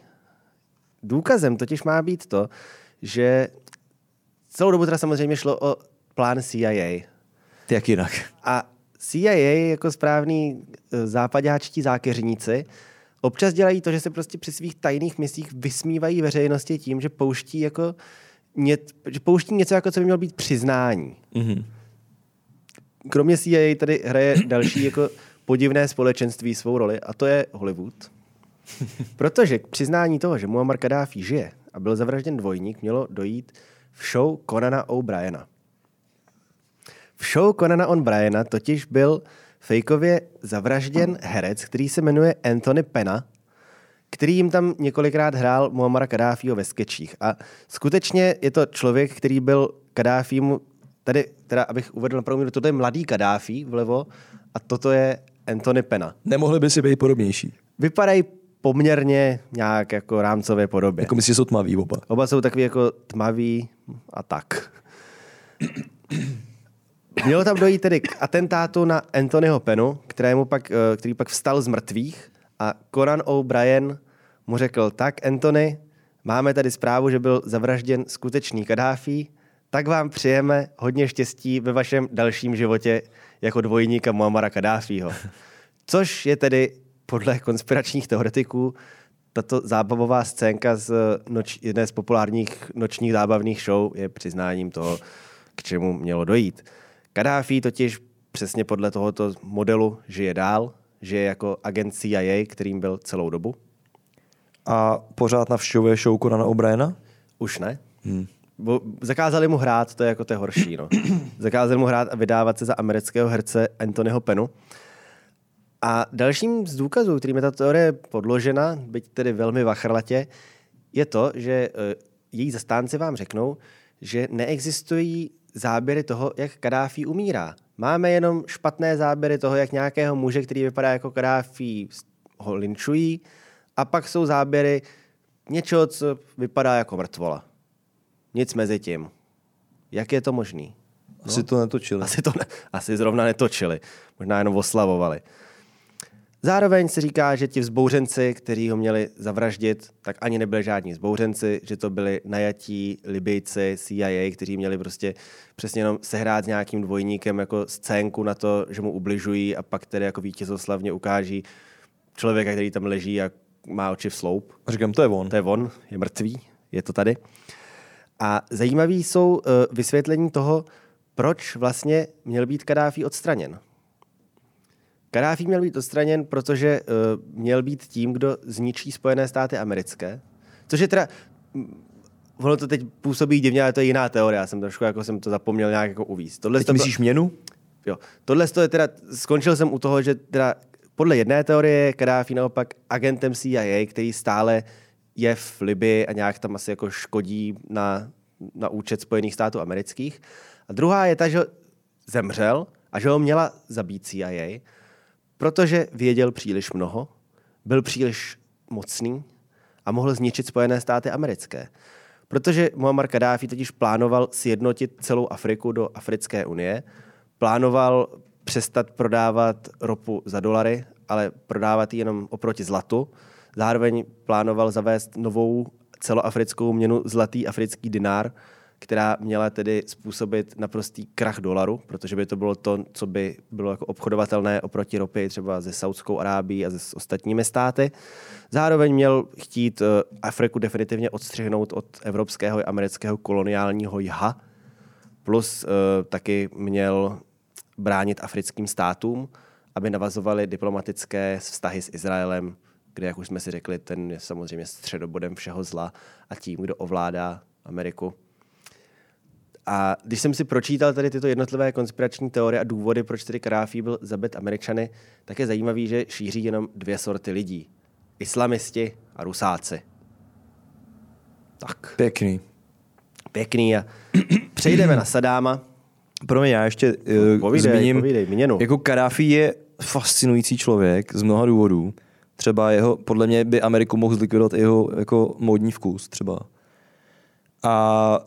Speaker 1: Důkazem totiž má být to, že celou dobu teda samozřejmě šlo o plán CIA.
Speaker 2: Ty jak jinak.
Speaker 1: A CIA jako správní eh, západáčtí zákeřníci občas dělají to, že se prostě při svých tajných misích vysmívají veřejnosti tím, že pouští jako ně, že pouští něco, jako co by mělo být přiznání.
Speaker 2: Mhm.
Speaker 1: Kromě CIA tady hraje další jako podivné společenství svou roli a to je Hollywood. [laughs] Protože k přiznání toho, že Muammar Kadáfi žije a byl zavražděn dvojník, mělo dojít v show Conana O'Briena. V show Conana O'Briena totiž byl fejkově zavražděn herec, který se jmenuje Anthony Pena, který jim tam několikrát hrál Muammara Kadáfího ve sketchích. A skutečně je to člověk, který byl Kadáfímu, tady, teda abych uvedl na první, toto je mladý Kadáfí vlevo a toto je Anthony Pena.
Speaker 2: Nemohli by si být podobnější.
Speaker 1: Vypadají poměrně nějak jako rámcové podobě.
Speaker 2: Jako myslíš, že jsou tmaví oba.
Speaker 1: Oba jsou takový jako tmaví a tak. Mělo tam dojít tedy k atentátu na Anthonyho Penu, kterému pak, eh, který pak vstal z mrtvých a Conan O'Brien mu řekl, tak Anthony, máme tady zprávu, že byl zavražděn skutečný Kadáfi, tak vám přijeme hodně štěstí ve vašem dalším životě jako dvojníka Muammara Kadáfího. Což je tedy podle konspiračních teoretiků tato zábavová scénka z noč, jedné z populárních nočních zábavných show je přiznáním toho, k čemu mělo dojít. Kadáfi totiž přesně podle tohoto modelu žije dál, žije jako agent CIA, kterým byl celou dobu.
Speaker 2: A pořád navštěvuje show Conana O'Briena?
Speaker 1: Už ne.
Speaker 2: Hmm.
Speaker 1: bo, zakázali mu hrát, to je jako to horší. No. [clears throat] zakázali mu hrát a vydávat se za amerického herce Anthonyho Penu. A dalším z důkazů, kterým je ta teorie podložena, byť tedy velmi vachrlatě, je to, že eh, její zastánci vám řeknou, že neexistují záběry toho, jak Kadáfi umírá. Máme jenom špatné záběry toho, jak nějakého muže, který vypadá jako Kadáfi, ho linčují, a pak jsou záběry něčeho, co vypadá jako mrtvola. Nic mezi tím. Jak je to možný?
Speaker 2: Asi to netočili.
Speaker 1: Asi, to ne, asi zrovna netočili. Možná jenom oslavovali. Zároveň se říká, že ti vzbouřenci, kteří ho měli zavraždit, tak ani nebyli žádní vzbouřenci, že to byli najatí Libijci CIA, kteří měli prostě přesně jenom sehrát s nějakým dvojníkem jako scénku na to, že mu ubližují a pak tedy jako vítězoslavně ukáží člověka, který tam leží a má oči v sloup.
Speaker 2: A říkám, to je on.
Speaker 1: To je on, je mrtvý, je to tady. A zajímavý jsou uh, vysvětlení toho, proč vlastně měl být Kadáfi odstraněn. Kadáfi měl být odstraněn, protože uh, měl být tím, kdo zničí Spojené státy americké. Což je teda, mm, ono to teď působí divně, ale to je jiná teorie. Já jsem trošku jako jsem to zapomněl nějak jako uvíct.
Speaker 2: Tohle Teď to myslíš měnu?
Speaker 1: Jo. Tohle to je teda, skončil jsem u toho, že teda podle jedné teorie je Kadáfi naopak agentem CIA, který stále je v Libii a nějak tam asi jako škodí na, na účet Spojených států amerických. A druhá je ta, že zemřel a že ho měla zabít CIA, protože věděl příliš mnoho, byl příliš mocný a mohl zničit Spojené státy americké. Protože Muammar Kadáfi totiž plánoval sjednotit celou Afriku do Africké unie, plánoval přestat prodávat ropu za dolary, ale prodávat ji jenom oproti zlatu. Zároveň plánoval zavést novou celoafrickou měnu zlatý africký dinár, která měla tedy způsobit naprostý krach dolaru, protože by to bylo to, co by bylo jako obchodovatelné oproti ropy třeba ze Saudskou Arábií a se ostatními státy. Zároveň měl chtít eh, Afriku definitivně odstřihnout od evropského a amerického koloniálního jha, plus uh, taky měl bránit africkým státům, aby navazovali diplomatické vztahy s Izraelem, kde, jak už jsme si řekli, ten je samozřejmě středobodem všeho zla a tím, kdo ovládá Ameriku. A když jsem si pročítal tady tyto jednotlivé konspirační teorie a důvody, proč tedy Karáfi byl zabit Američany, tak je zajímavý, že šíří jenom dvě sorty lidí. Islamisti a rusáci.
Speaker 2: Tak. Pěkný.
Speaker 1: Pěkný a přejdeme na Sadáma.
Speaker 2: Pro mě já ještě uh, povídej, zmíním,
Speaker 1: povídej, měnu.
Speaker 2: jako Karáfi je fascinující člověk z mnoha důvodů. Třeba jeho, podle mě by Ameriku mohl zlikvidovat jeho jako módní vkus třeba. A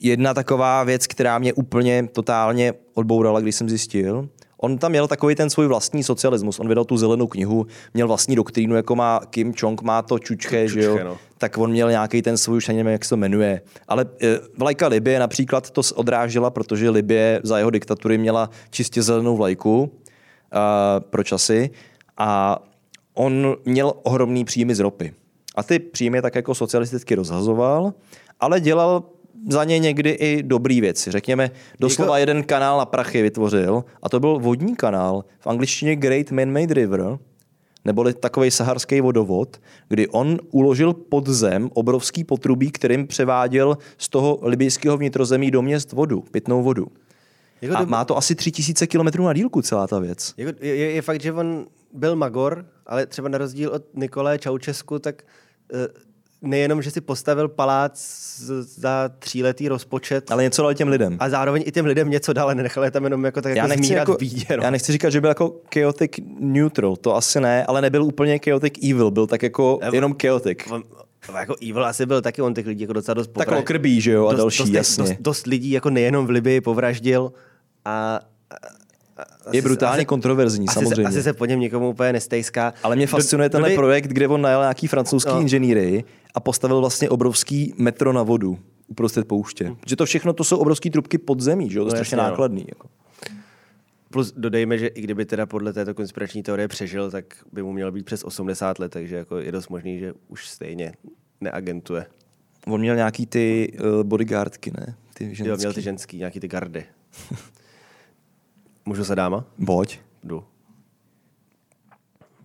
Speaker 2: jedna taková věc, která mě úplně totálně odbourala, když jsem zjistil, On tam měl takový ten svůj vlastní socialismus. On vydal tu zelenou knihu, měl vlastní doktrínu, jako má Kim Chong, má to čučche, že jo? No. Tak on měl nějaký ten svůj, už nevím, jak se to jmenuje. Ale e, vlajka Libie například to odrážela, protože Libie za jeho diktatury měla čistě zelenou vlajku uh, pro časy. A on měl ohromný příjmy z ropy. A ty příjmy tak jako socialisticky rozhazoval, ale dělal za ně někdy i dobrý věci. Řekněme, doslova jeden kanál na prachy vytvořil a to byl vodní kanál, v angličtině Great Man-Made River, neboli takový saharský vodovod, kdy on uložil pod zem obrovský potrubí, kterým převáděl z toho libijského vnitrozemí do měst vodu, pitnou vodu. Jako a má to asi tři tisíce kilometrů na dílku celá ta věc.
Speaker 1: Jako je, je, fakt, že on byl magor, ale třeba na rozdíl od Nikolaje Čaučesku, tak uh, nejenom, že si postavil palác za tříletý rozpočet.
Speaker 2: Ale něco dal těm lidem.
Speaker 1: A zároveň i těm lidem něco dal, nenechal je tam jenom jako tak já jako nechci jako, bídě,
Speaker 2: no. Já nechci říkat, že byl jako chaotic neutral, to asi ne, ale nebyl úplně chaotic evil, byl tak jako Nebo, jenom chaotic. On,
Speaker 1: jako evil asi byl taky on těch lidí jako docela dost
Speaker 2: povraždil. Tak okrbí, že jo, a dost, další,
Speaker 1: dost,
Speaker 2: jasně.
Speaker 1: Dost, dost, lidí jako nejenom v Libii povraždil a
Speaker 2: je brutálně asi, kontroverzní,
Speaker 1: asi
Speaker 2: samozřejmě.
Speaker 1: Asi se po něm někomu úplně nestejská.
Speaker 2: Ale mě fascinuje tenhle projekt, kde on najel nějaký francouzský no. inženýry a postavil vlastně obrovský metro na vodu uprostřed pouště. Hmm. Že to všechno to jsou obrovské trubky pod zemí, že jo? To je no, strašně nákladný. No. Jako.
Speaker 1: Plus dodejme, že i kdyby teda podle této konspirační teorie přežil, tak by mu mělo být přes 80 let, takže jako je dost možný, že už stejně neagentuje.
Speaker 2: On měl nějaký ty uh, bodyguardky, ne? Ty ženský.
Speaker 1: Jo, měl ty ženský, nějaký ty gardy. [laughs] Můžu se dáma?
Speaker 2: Pojď.
Speaker 1: Jdu.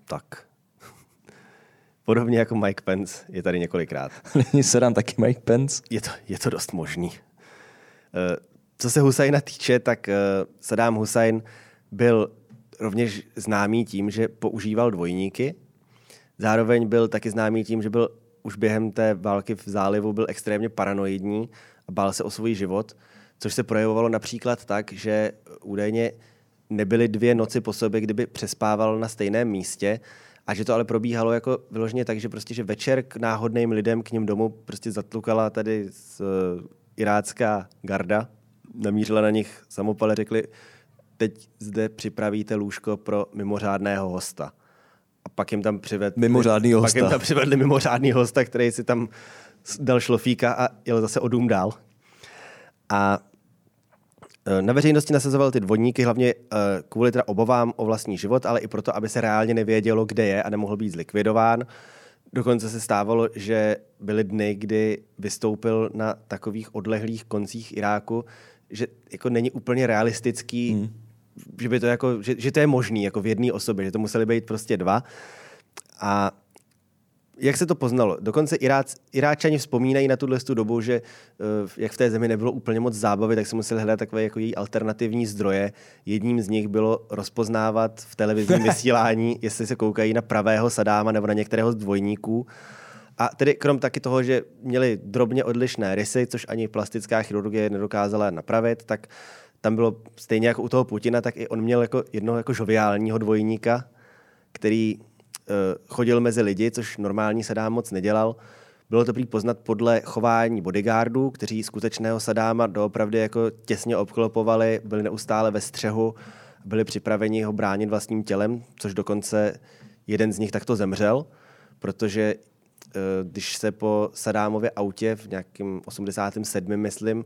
Speaker 1: Tak. [laughs] podobně jako Mike Pence je tady několikrát. [laughs]
Speaker 2: Není Saddam taky Mike Pence?
Speaker 1: Je to, je to dost možný. Eh, co se Husajna týče, tak eh, Saddam Hussein byl rovněž známý tím, že používal dvojníky. Zároveň byl taky známý tím, že byl už během té války v zálivu byl extrémně paranoidní a bál se o svůj život, což se projevovalo například tak, že údajně nebyly dvě noci po sobě, kdyby přespával na stejném místě a že to ale probíhalo jako vyloženě tak, že prostě, že večer k náhodným lidem k ním domů prostě zatlukala tady z, uh, irácká garda, namířila na nich samopale, řekli, teď zde připravíte lůžko pro mimořádného hosta. A pak jim tam přivedli...
Speaker 2: Mimořádný hosta.
Speaker 1: Pak jim tam přivedli mimořádný hosta, který si tam dal šlofíka a jel zase o dům dál. A na veřejnosti nasazoval ty dvodníky hlavně e, kvůli teda obavám o vlastní život, ale i proto, aby se reálně nevědělo, kde je a nemohl být zlikvidován. Dokonce se stávalo, že byly dny, kdy vystoupil na takových odlehlých koncích Iráku, že jako není úplně realistický, hmm. že by to jako, že, že to je možný jako v jedné osobě, že to museli být prostě dva. A jak se to poznalo? Dokonce Irác, Iráčani vzpomínají na tuhle dobu, že uh, jak v té zemi nebylo úplně moc zábavy, tak se museli hledat takové jako její alternativní zdroje. Jedním z nich bylo rozpoznávat v televizním [laughs] vysílání, jestli se koukají na pravého Sadáma nebo na některého z dvojníků. A tedy krom taky toho, že měli drobně odlišné rysy, což ani plastická chirurgie nedokázala napravit, tak tam bylo stejně jako u toho Putina, tak i on měl jako jednoho jako žoviálního dvojníka, který chodil mezi lidi, což normální Sadám moc nedělal. Bylo to prý poznat podle chování bodyguardů, kteří skutečného Sadáma doopravdy jako těsně obklopovali, byli neustále ve střehu, byli připraveni ho bránit vlastním tělem, což dokonce jeden z nich takto zemřel, protože Eh, když se po Sadámově autě v nějakém 87. myslím,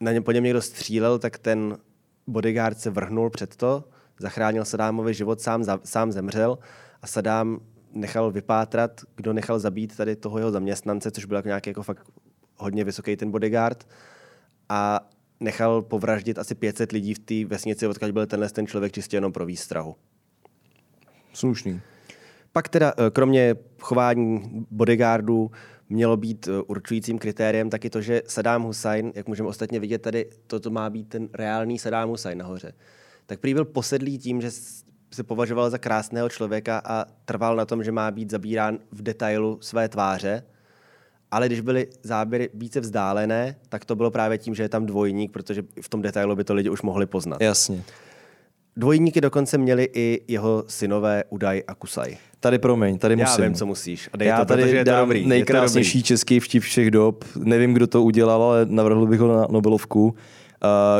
Speaker 1: na něm po něm někdo střílel, tak ten bodyguard se vrhnul před to, zachránil Sadámovi život, sám, sám zemřel a Sadám nechal vypátrat, kdo nechal zabít tady toho jeho zaměstnance, což byl jako nějaký jako fakt hodně vysoký ten bodyguard a nechal povraždit asi 500 lidí v té vesnici, odkud byl tenhle ten člověk čistě jenom pro výstrahu.
Speaker 2: Slušný.
Speaker 1: Pak teda eh, kromě chování bodyguardů mělo být eh, určujícím kritériem taky to, že Saddam Hussein, jak můžeme ostatně vidět tady, toto má být ten reálný Saddam Hussein nahoře. Tak prý byl posedlý tím, že se považoval za krásného člověka a trval na tom, že má být zabírán v detailu své tváře. Ale když byly záběry více vzdálené, tak to bylo právě tím, že je tam dvojník, protože v tom detailu by to lidi už mohli poznat.
Speaker 2: Jasně.
Speaker 1: Dvojníky dokonce měli i jeho synové Udaj a Kusaj.
Speaker 2: Tady promiň, tady musím.
Speaker 1: Já vím, co musíš. A
Speaker 2: dej Já to, tady protože je to dám dobrý, nejkrásnější to český vtip všech dob. Nevím, kdo to udělal, ale navrhl bych ho na Nobelovku.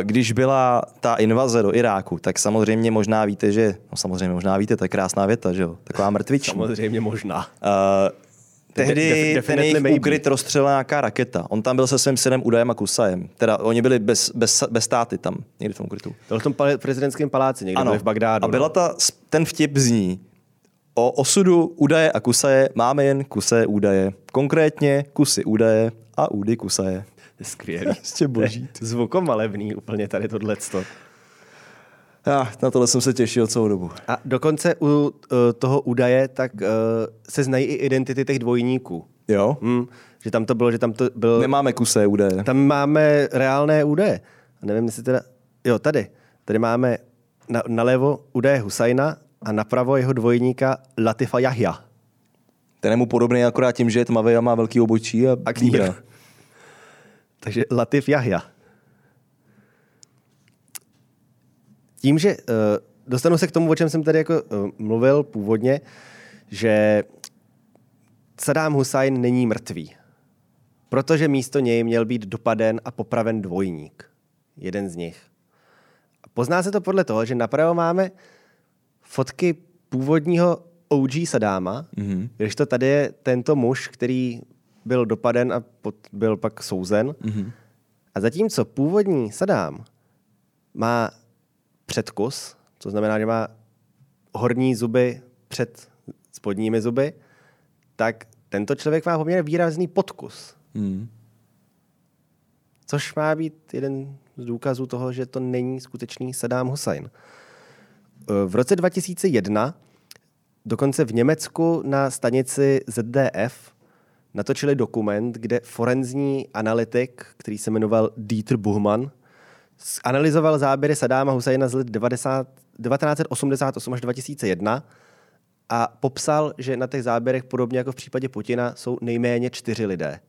Speaker 2: Když byla ta invaze do Iráku, tak samozřejmě možná víte, že, no samozřejmě možná víte, to je krásná věta, že jo, taková mrtvička.
Speaker 1: Samozřejmě možná. Uh,
Speaker 2: tehdy ten jejich úkryt rozstřelila nějaká raketa. On tam byl se svým synem Udajem a Kusajem. Teda oni byli bez, bez, bez státy tam, někdy v tom ukrytu.
Speaker 1: To v tom prezidentském paláci, někde ano. v Bagdádu.
Speaker 2: A byla no. ta, ten vtip zní, O osudu údaje a kusaje máme jen kusé údaje. Konkrétně kusy údaje a údy kusaje. [laughs]
Speaker 1: Skvělý.
Speaker 2: Prostě boží.
Speaker 1: Zvukomalebný úplně tady tohleto.
Speaker 2: Já, na tohle jsem se těšil celou dobu.
Speaker 1: A dokonce u uh, toho údaje tak uh, se znají i identity těch dvojníků.
Speaker 2: Jo?
Speaker 1: Hmm, že tam to bylo, že tam to bylo...
Speaker 2: Nemáme kusé údaje.
Speaker 1: Tam máme reálné údaje. A nevím, jestli teda... Jo, tady. Tady máme na, nalevo údaje Husajna a napravo jeho dvojníka Latifa Jahja.
Speaker 2: Ten je mu podobný akorát tím, že je tmavý a má velký obočí a, a kníra.
Speaker 1: Takže Latif Jahja. Tím, že uh, dostanu se k tomu, o čem jsem tady jako uh, mluvil původně, že Saddam Hussein není mrtvý. Protože místo něj měl být dopaden a popraven dvojník. Jeden z nich. Pozná se to podle toho, že napravo máme fotky původního OG Sadáma, mm-hmm. když to tady je tento muž, který byl dopaden a pot, byl pak souzen. Mm-hmm. A zatímco původní Sadám má předkus, to znamená, že má horní zuby před spodními zuby, tak tento člověk má poměrně výrazný podkus. Mm. Což má být jeden z důkazů toho, že to není skutečný Saddam Hussein. V roce 2001 dokonce v Německu na stanici ZDF natočili dokument, kde forenzní analytik, který se jmenoval Dieter Buchmann, analyzoval záběry Sadáma Husajna z let 90, 1988 až 2001 a popsal, že na těch záběrech, podobně jako v případě Putina, jsou nejméně čtyři lidé.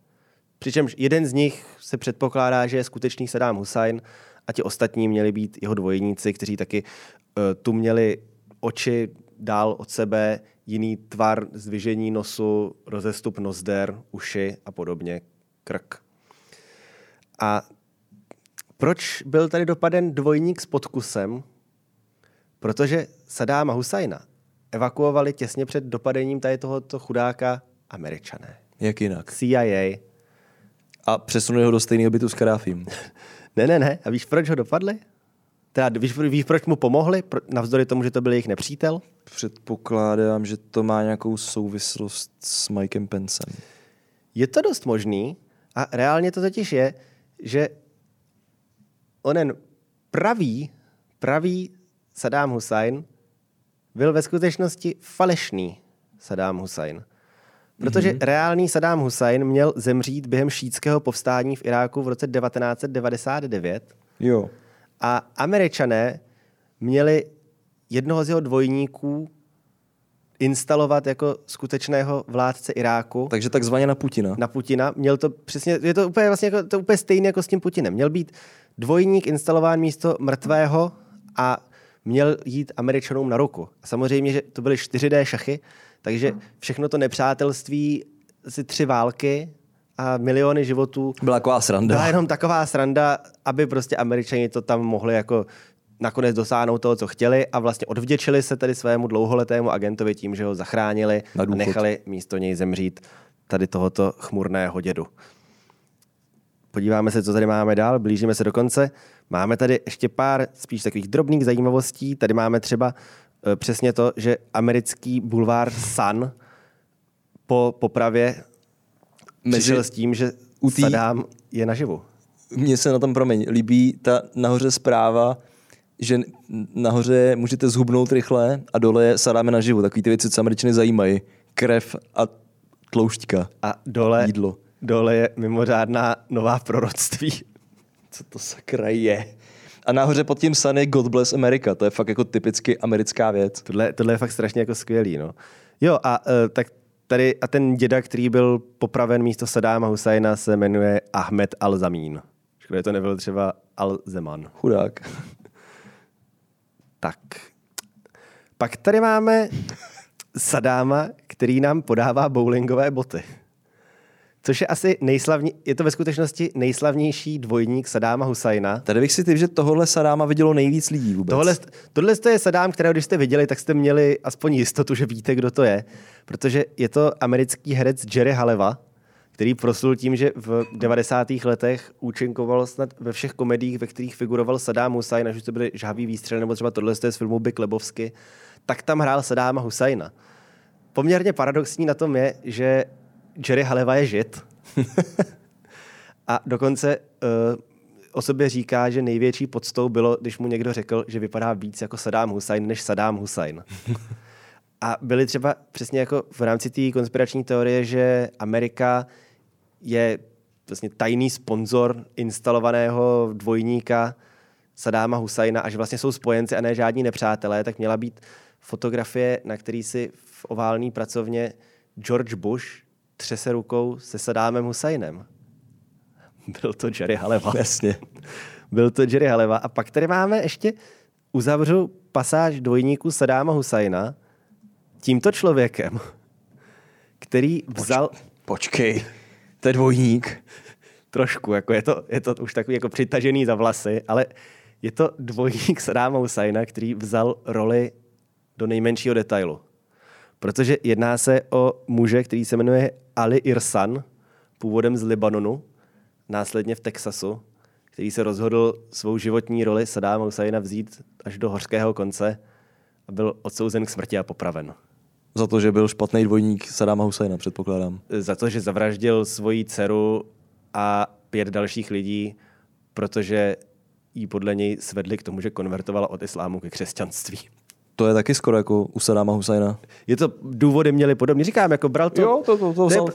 Speaker 1: Přičemž jeden z nich se předpokládá, že je skutečný Saddam Hussein a ti ostatní měli být jeho dvojníci, kteří taky uh, tu měli oči dál od sebe, jiný tvar, zdvižení nosu, rozestup nozder, uši a podobně, krk. A proč byl tady dopaden dvojník s podkusem? Protože Sadáma Husajna evakuovali těsně před dopadením tady tohoto chudáka američané.
Speaker 2: Jak jinak?
Speaker 1: CIA.
Speaker 2: A přesunuli ho do stejného bytu s Karáfím. [laughs]
Speaker 1: ne, ne, ne. A víš, proč ho dopadli? Teda víš, víš, proč mu pomohli, navzdory tomu, že to byl jejich nepřítel?
Speaker 2: Předpokládám, že to má nějakou souvislost s Mikem Pencem.
Speaker 1: Je to dost možný a reálně to totiž je, že onen pravý, pravý Saddam Hussein byl ve skutečnosti falešný Saddam Hussein. Protože mm-hmm. reálný Saddam Hussein měl zemřít během šítského povstání v Iráku v roce 1999.
Speaker 2: Jo.
Speaker 1: A američané měli jednoho z jeho dvojníků instalovat jako skutečného vládce Iráku.
Speaker 2: Takže takzvaně na Putina.
Speaker 1: Na Putina. Měl to přesně, je to úplně, vlastně jako, to úplně stejné jako s tím Putinem. Měl být dvojník instalován místo mrtvého a měl jít Američanům na ruku. A samozřejmě, že to byly 4D šachy, takže všechno to nepřátelství, asi tři války a miliony životů.
Speaker 2: Byla taková sranda.
Speaker 1: Byla jenom taková sranda, aby prostě američani to tam mohli jako nakonec dosáhnout toho, co chtěli a vlastně odvděčili se tady svému dlouholetému agentovi tím, že ho zachránili a nechali místo něj zemřít tady tohoto chmurného dědu. Podíváme se, co tady máme dál, blížíme se do konce. Máme tady ještě pár spíš takových drobných zajímavostí. Tady máme třeba uh, přesně to, že americký bulvár Sun po popravě Mezi... přišel s tím, že tý... Saddam je naživu.
Speaker 2: Mně se na tom, promiň, líbí ta nahoře zpráva, že nahoře můžete zhubnout rychle a dole je Saddam je naživu. Takový ty věci, co američany zajímají. Krev a tloušťka.
Speaker 1: A dole, jídlo. dole je mimořádná nová proroctví [laughs]
Speaker 2: co to sakra je. A nahoře pod tím je God Bless America. To je fakt jako typicky americká věc.
Speaker 1: Tohle, tohle je fakt strašně jako skvělý, no. Jo, a uh, tak tady, a ten děda, který byl popraven místo Sadáma Husajna, se jmenuje Ahmed Al-Zamín. Škoda, to nebyl třeba Al-Zeman.
Speaker 2: Chudák. [laughs]
Speaker 1: tak. Pak tady máme Sadáma, který nám podává bowlingové boty. Což je asi nejslavní, je to ve skutečnosti nejslavnější dvojník Sadáma Husajna.
Speaker 2: Tady bych si typ, že tohle Sadáma vidělo nejvíc lidí vůbec.
Speaker 1: Tohle, tohle je Sadám, kterého když jste viděli, tak jste měli aspoň jistotu, že víte, kdo to je. Protože je to americký herec Jerry Haleva, který proslul tím, že v 90. letech účinkoval snad ve všech komediích, ve kterých figuroval Saddam Hussein, až to byly žhavý výstřely, nebo třeba tohle z filmu Big Lebowski, tak tam hrál Sadáma Husajna. Poměrně paradoxní na tom je, že Jerry Haleva je žid. [laughs] a dokonce uh, o sobě říká, že největší podstou bylo, když mu někdo řekl, že vypadá víc jako Saddam Hussein než Saddam Hussein. [laughs] a byly třeba přesně jako v rámci té konspirační teorie, že Amerika je vlastně tajný sponzor instalovaného dvojníka Sadáma Husajna a že vlastně jsou spojenci a ne žádní nepřátelé, tak měla být fotografie, na který si v oválné pracovně George Bush třese rukou se Sadámem Husajnem. Byl to Jerry Haleva. [laughs]
Speaker 2: Jasně.
Speaker 1: Byl to Jerry Haleva. A pak tady máme ještě, uzavřu pasáž dvojníku Sadáma Husajna tímto člověkem, který vzal...
Speaker 2: Poč- počkej, to je dvojník.
Speaker 1: Trošku, jako je to, je to už takový jako přitažený za vlasy, ale je to dvojník Sadáma Husajna, který vzal roli do nejmenšího detailu protože jedná se o muže, který se jmenuje Ali Irsan, původem z Libanonu, následně v Texasu, který se rozhodl svou životní roli Sadáma Husajna vzít až do hořkého konce a byl odsouzen k smrti a popraven.
Speaker 2: Za to, že byl špatný dvojník Sadáma Husajna, předpokládám.
Speaker 1: Za to, že zavraždil svoji dceru a pět dalších lidí, protože jí podle něj svedli k tomu, že konvertovala od islámu ke křesťanství.
Speaker 2: To je taky skoro jako u Sadáma Husajna.
Speaker 1: Je to, důvody měli podobně. Říkám, jako bral to...
Speaker 2: Jo, to- to- to vzal-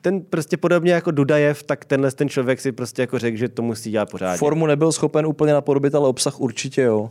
Speaker 1: ten prostě podobně jako Dudajev, tak tenhle ten člověk si prostě jako řekl, že to musí dělat pořádně.
Speaker 2: Formu nebyl schopen úplně napodobit, ale obsah určitě jo.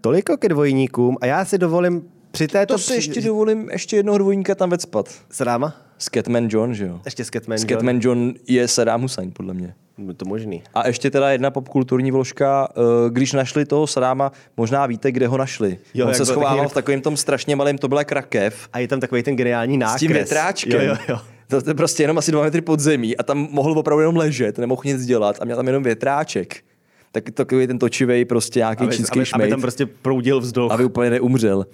Speaker 1: Toliko ke dvojníkům a já si dovolím při této...
Speaker 2: To si ještě dovolím ještě jednoho dvojníka tam vecpat.
Speaker 1: Sadáma?
Speaker 2: Scatman John, že jo?
Speaker 1: Ještě Scatman. John?
Speaker 2: Scatman John je Saddam Hussein, podle mě.
Speaker 1: Je To možný.
Speaker 2: A ještě teda jedna popkulturní vložka, eh, když našli toho Sadáma, možná víte, kde ho našli.
Speaker 1: Jo,
Speaker 2: On se schovával
Speaker 1: takový-
Speaker 2: v takovém tom strašně malém, to byla krakev,
Speaker 1: A je tam takový ten geniální nákres.
Speaker 2: s tím větráčkem.
Speaker 1: Jo, jo, jo.
Speaker 2: To to je prostě jenom asi dva metry pod zemí a tam mohl opravdu jenom ležet, nemohl nic dělat a měl tam jenom větráček. Tak takový ten točivý prostě nějaký
Speaker 1: Aby,
Speaker 2: čínský
Speaker 1: aby,
Speaker 2: šmejt,
Speaker 1: aby, tam prostě proudil vzduch.
Speaker 2: aby úplně neumřel.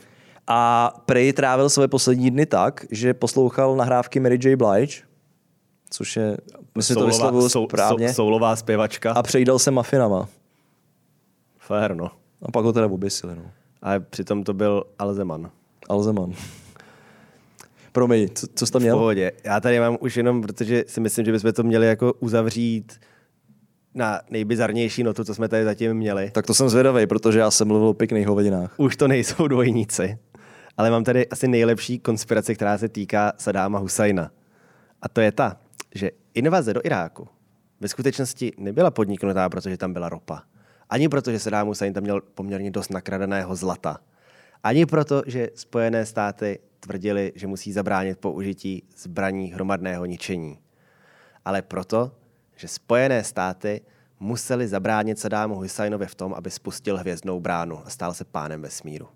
Speaker 2: A Prey trávil své poslední dny tak, že poslouchal nahrávky Mary J. Blige, což je, myslím, to vyslovuju
Speaker 1: sou,
Speaker 2: správně,
Speaker 1: sou, soulová zpěvačka.
Speaker 2: a přejídal se mafinama.
Speaker 1: Fér, no.
Speaker 2: A pak ho teda oběsili, no.
Speaker 1: Ale přitom to byl Alzeman.
Speaker 2: Alzeman. Promiň, co, co jsi tam
Speaker 1: V
Speaker 2: měl?
Speaker 1: pohodě. Já tady mám už jenom, protože si myslím, že bychom to měli jako uzavřít na nejbizarnější notu, co jsme tady zatím měli.
Speaker 2: Tak to jsem zvědavý, protože já jsem mluvil o pěkných hovedinách.
Speaker 1: Už to nejsou dvojníci, ale mám tady asi nejlepší konspiraci, která se týká Sadáma Husajna. A to je ta, že invaze do Iráku ve skutečnosti nebyla podniknutá, protože tam byla ropa. Ani proto, že Saddam Hussein tam měl poměrně dost nakradeného zlata. Ani proto, že Spojené státy tvrdili, že musí zabránit použití zbraní hromadného ničení. Ale proto, že Spojené státy museli zabránit Saddámu Husajnovi v tom, aby spustil hvězdnou bránu a stál se pánem vesmíru.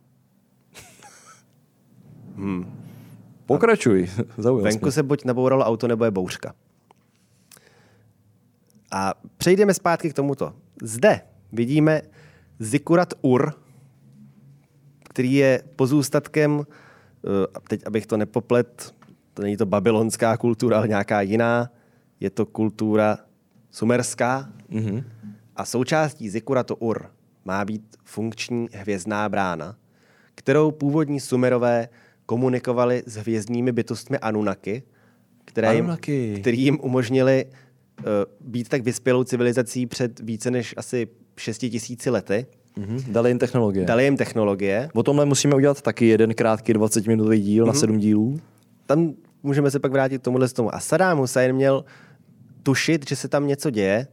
Speaker 2: Pokračuj, [laughs] zaujal
Speaker 1: Venku
Speaker 2: jsme.
Speaker 1: se buď nabouralo auto, nebo je bouřka. A přejdeme zpátky k tomuto. Zde vidíme Zikurat Ur, který je pozůstatkem, eh, teď abych to nepoplet, to není to babylonská kultura, ale nějaká jiná, je to kultura sumerská.
Speaker 2: Mhm.
Speaker 1: A součástí Zikuratu Ur má být funkční hvězdná brána, kterou původní Sumerové komunikovali s hvězdnými bytostmi Anunnaki, které jim,
Speaker 2: Anunnaki.
Speaker 1: který jim umožnili uh, být tak vyspělou civilizací před více než asi 6 tisíci lety.
Speaker 2: Mhm. Dali jim technologie.
Speaker 1: Dali jim technologie.
Speaker 2: O tomhle musíme udělat taky jeden krátký 20-minutový díl
Speaker 1: Mhm.
Speaker 2: na sedm dílů.
Speaker 1: Tam můžeme se pak vrátit k tomuhle z tomu. A Saddam Hussein měl tušit, že se tam něco děje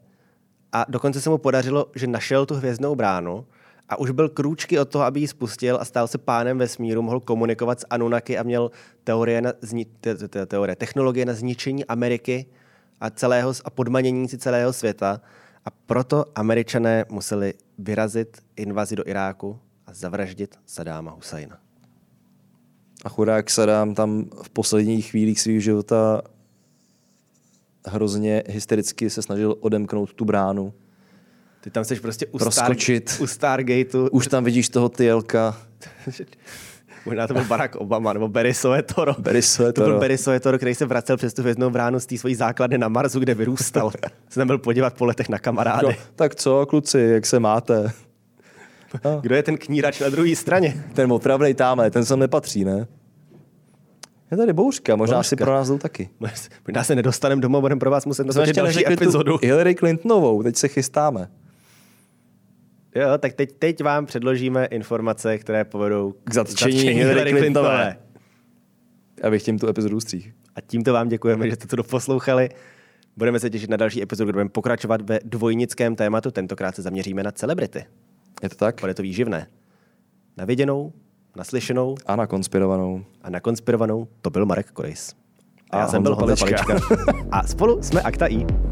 Speaker 1: a dokonce se mu podařilo, že našel tu hvězdnou bránu a už byl krůčky od toho, aby ji spustil a stal se pánem vesmíru, mohl komunikovat s Anunnaki a měl teorie na zni- te, te, te, teorie, technologie na zničení Ameriky a, celého, a podmanění si celého světa. A proto američané museli vyrazit invazi do Iráku a zavraždit Saddáma Husajna.
Speaker 2: A chudák Saddam tam v posledních chvílích svého života hrozně hystericky se snažil odemknout tu bránu.
Speaker 1: Ty tam jsi prostě u,
Speaker 2: Proskočit.
Speaker 1: Star, u Stargateu.
Speaker 2: Už tam vidíš toho tyjelka. [laughs]
Speaker 1: Možná to byl Barack Obama nebo Barry Soetoro.
Speaker 2: Barry Soetoro.
Speaker 1: To byl Barry Soetoro, který se vracel přes tu hvězdnou bránu z té svojí základny na Marsu, kde vyrůstal. [laughs] se tam byl podívat po letech na kamarády.
Speaker 2: No, tak co, kluci, jak se máte? [laughs]
Speaker 1: Kdo je ten knírač na druhé straně?
Speaker 2: Ten opravnej tamhle, ten sem nepatří, ne? Je tady bouřka, možná
Speaker 1: Bouřka.
Speaker 2: si pro nás jdou taky.
Speaker 1: Možná se nedostaneme domů, budeme pro vás muset natočit další
Speaker 2: tu
Speaker 1: epizodu.
Speaker 2: Hillary Clintonovou, teď se chystáme.
Speaker 1: Jo, tak teď, teď vám předložíme informace, které povedou
Speaker 2: K zatčení Hillary Clintonové. Abych tím tu epizodu stříh.
Speaker 1: A tímto vám děkujeme, že jste to doposlouchali. Budeme se těšit na další epizodu, kde budeme pokračovat ve dvojnickém tématu. Tentokrát se zaměříme na celebrity.
Speaker 2: Je to tak?
Speaker 1: Bude to výživné. Na viděnou, naslyšenou
Speaker 2: A na konspirovanou.
Speaker 1: a na konspirovanou to byl Marek Korejs. A
Speaker 2: A
Speaker 1: já jsem byl
Speaker 2: Honza
Speaker 1: Honza
Speaker 2: Palička.
Speaker 1: Palička. [laughs] a spolu jsme Akta I.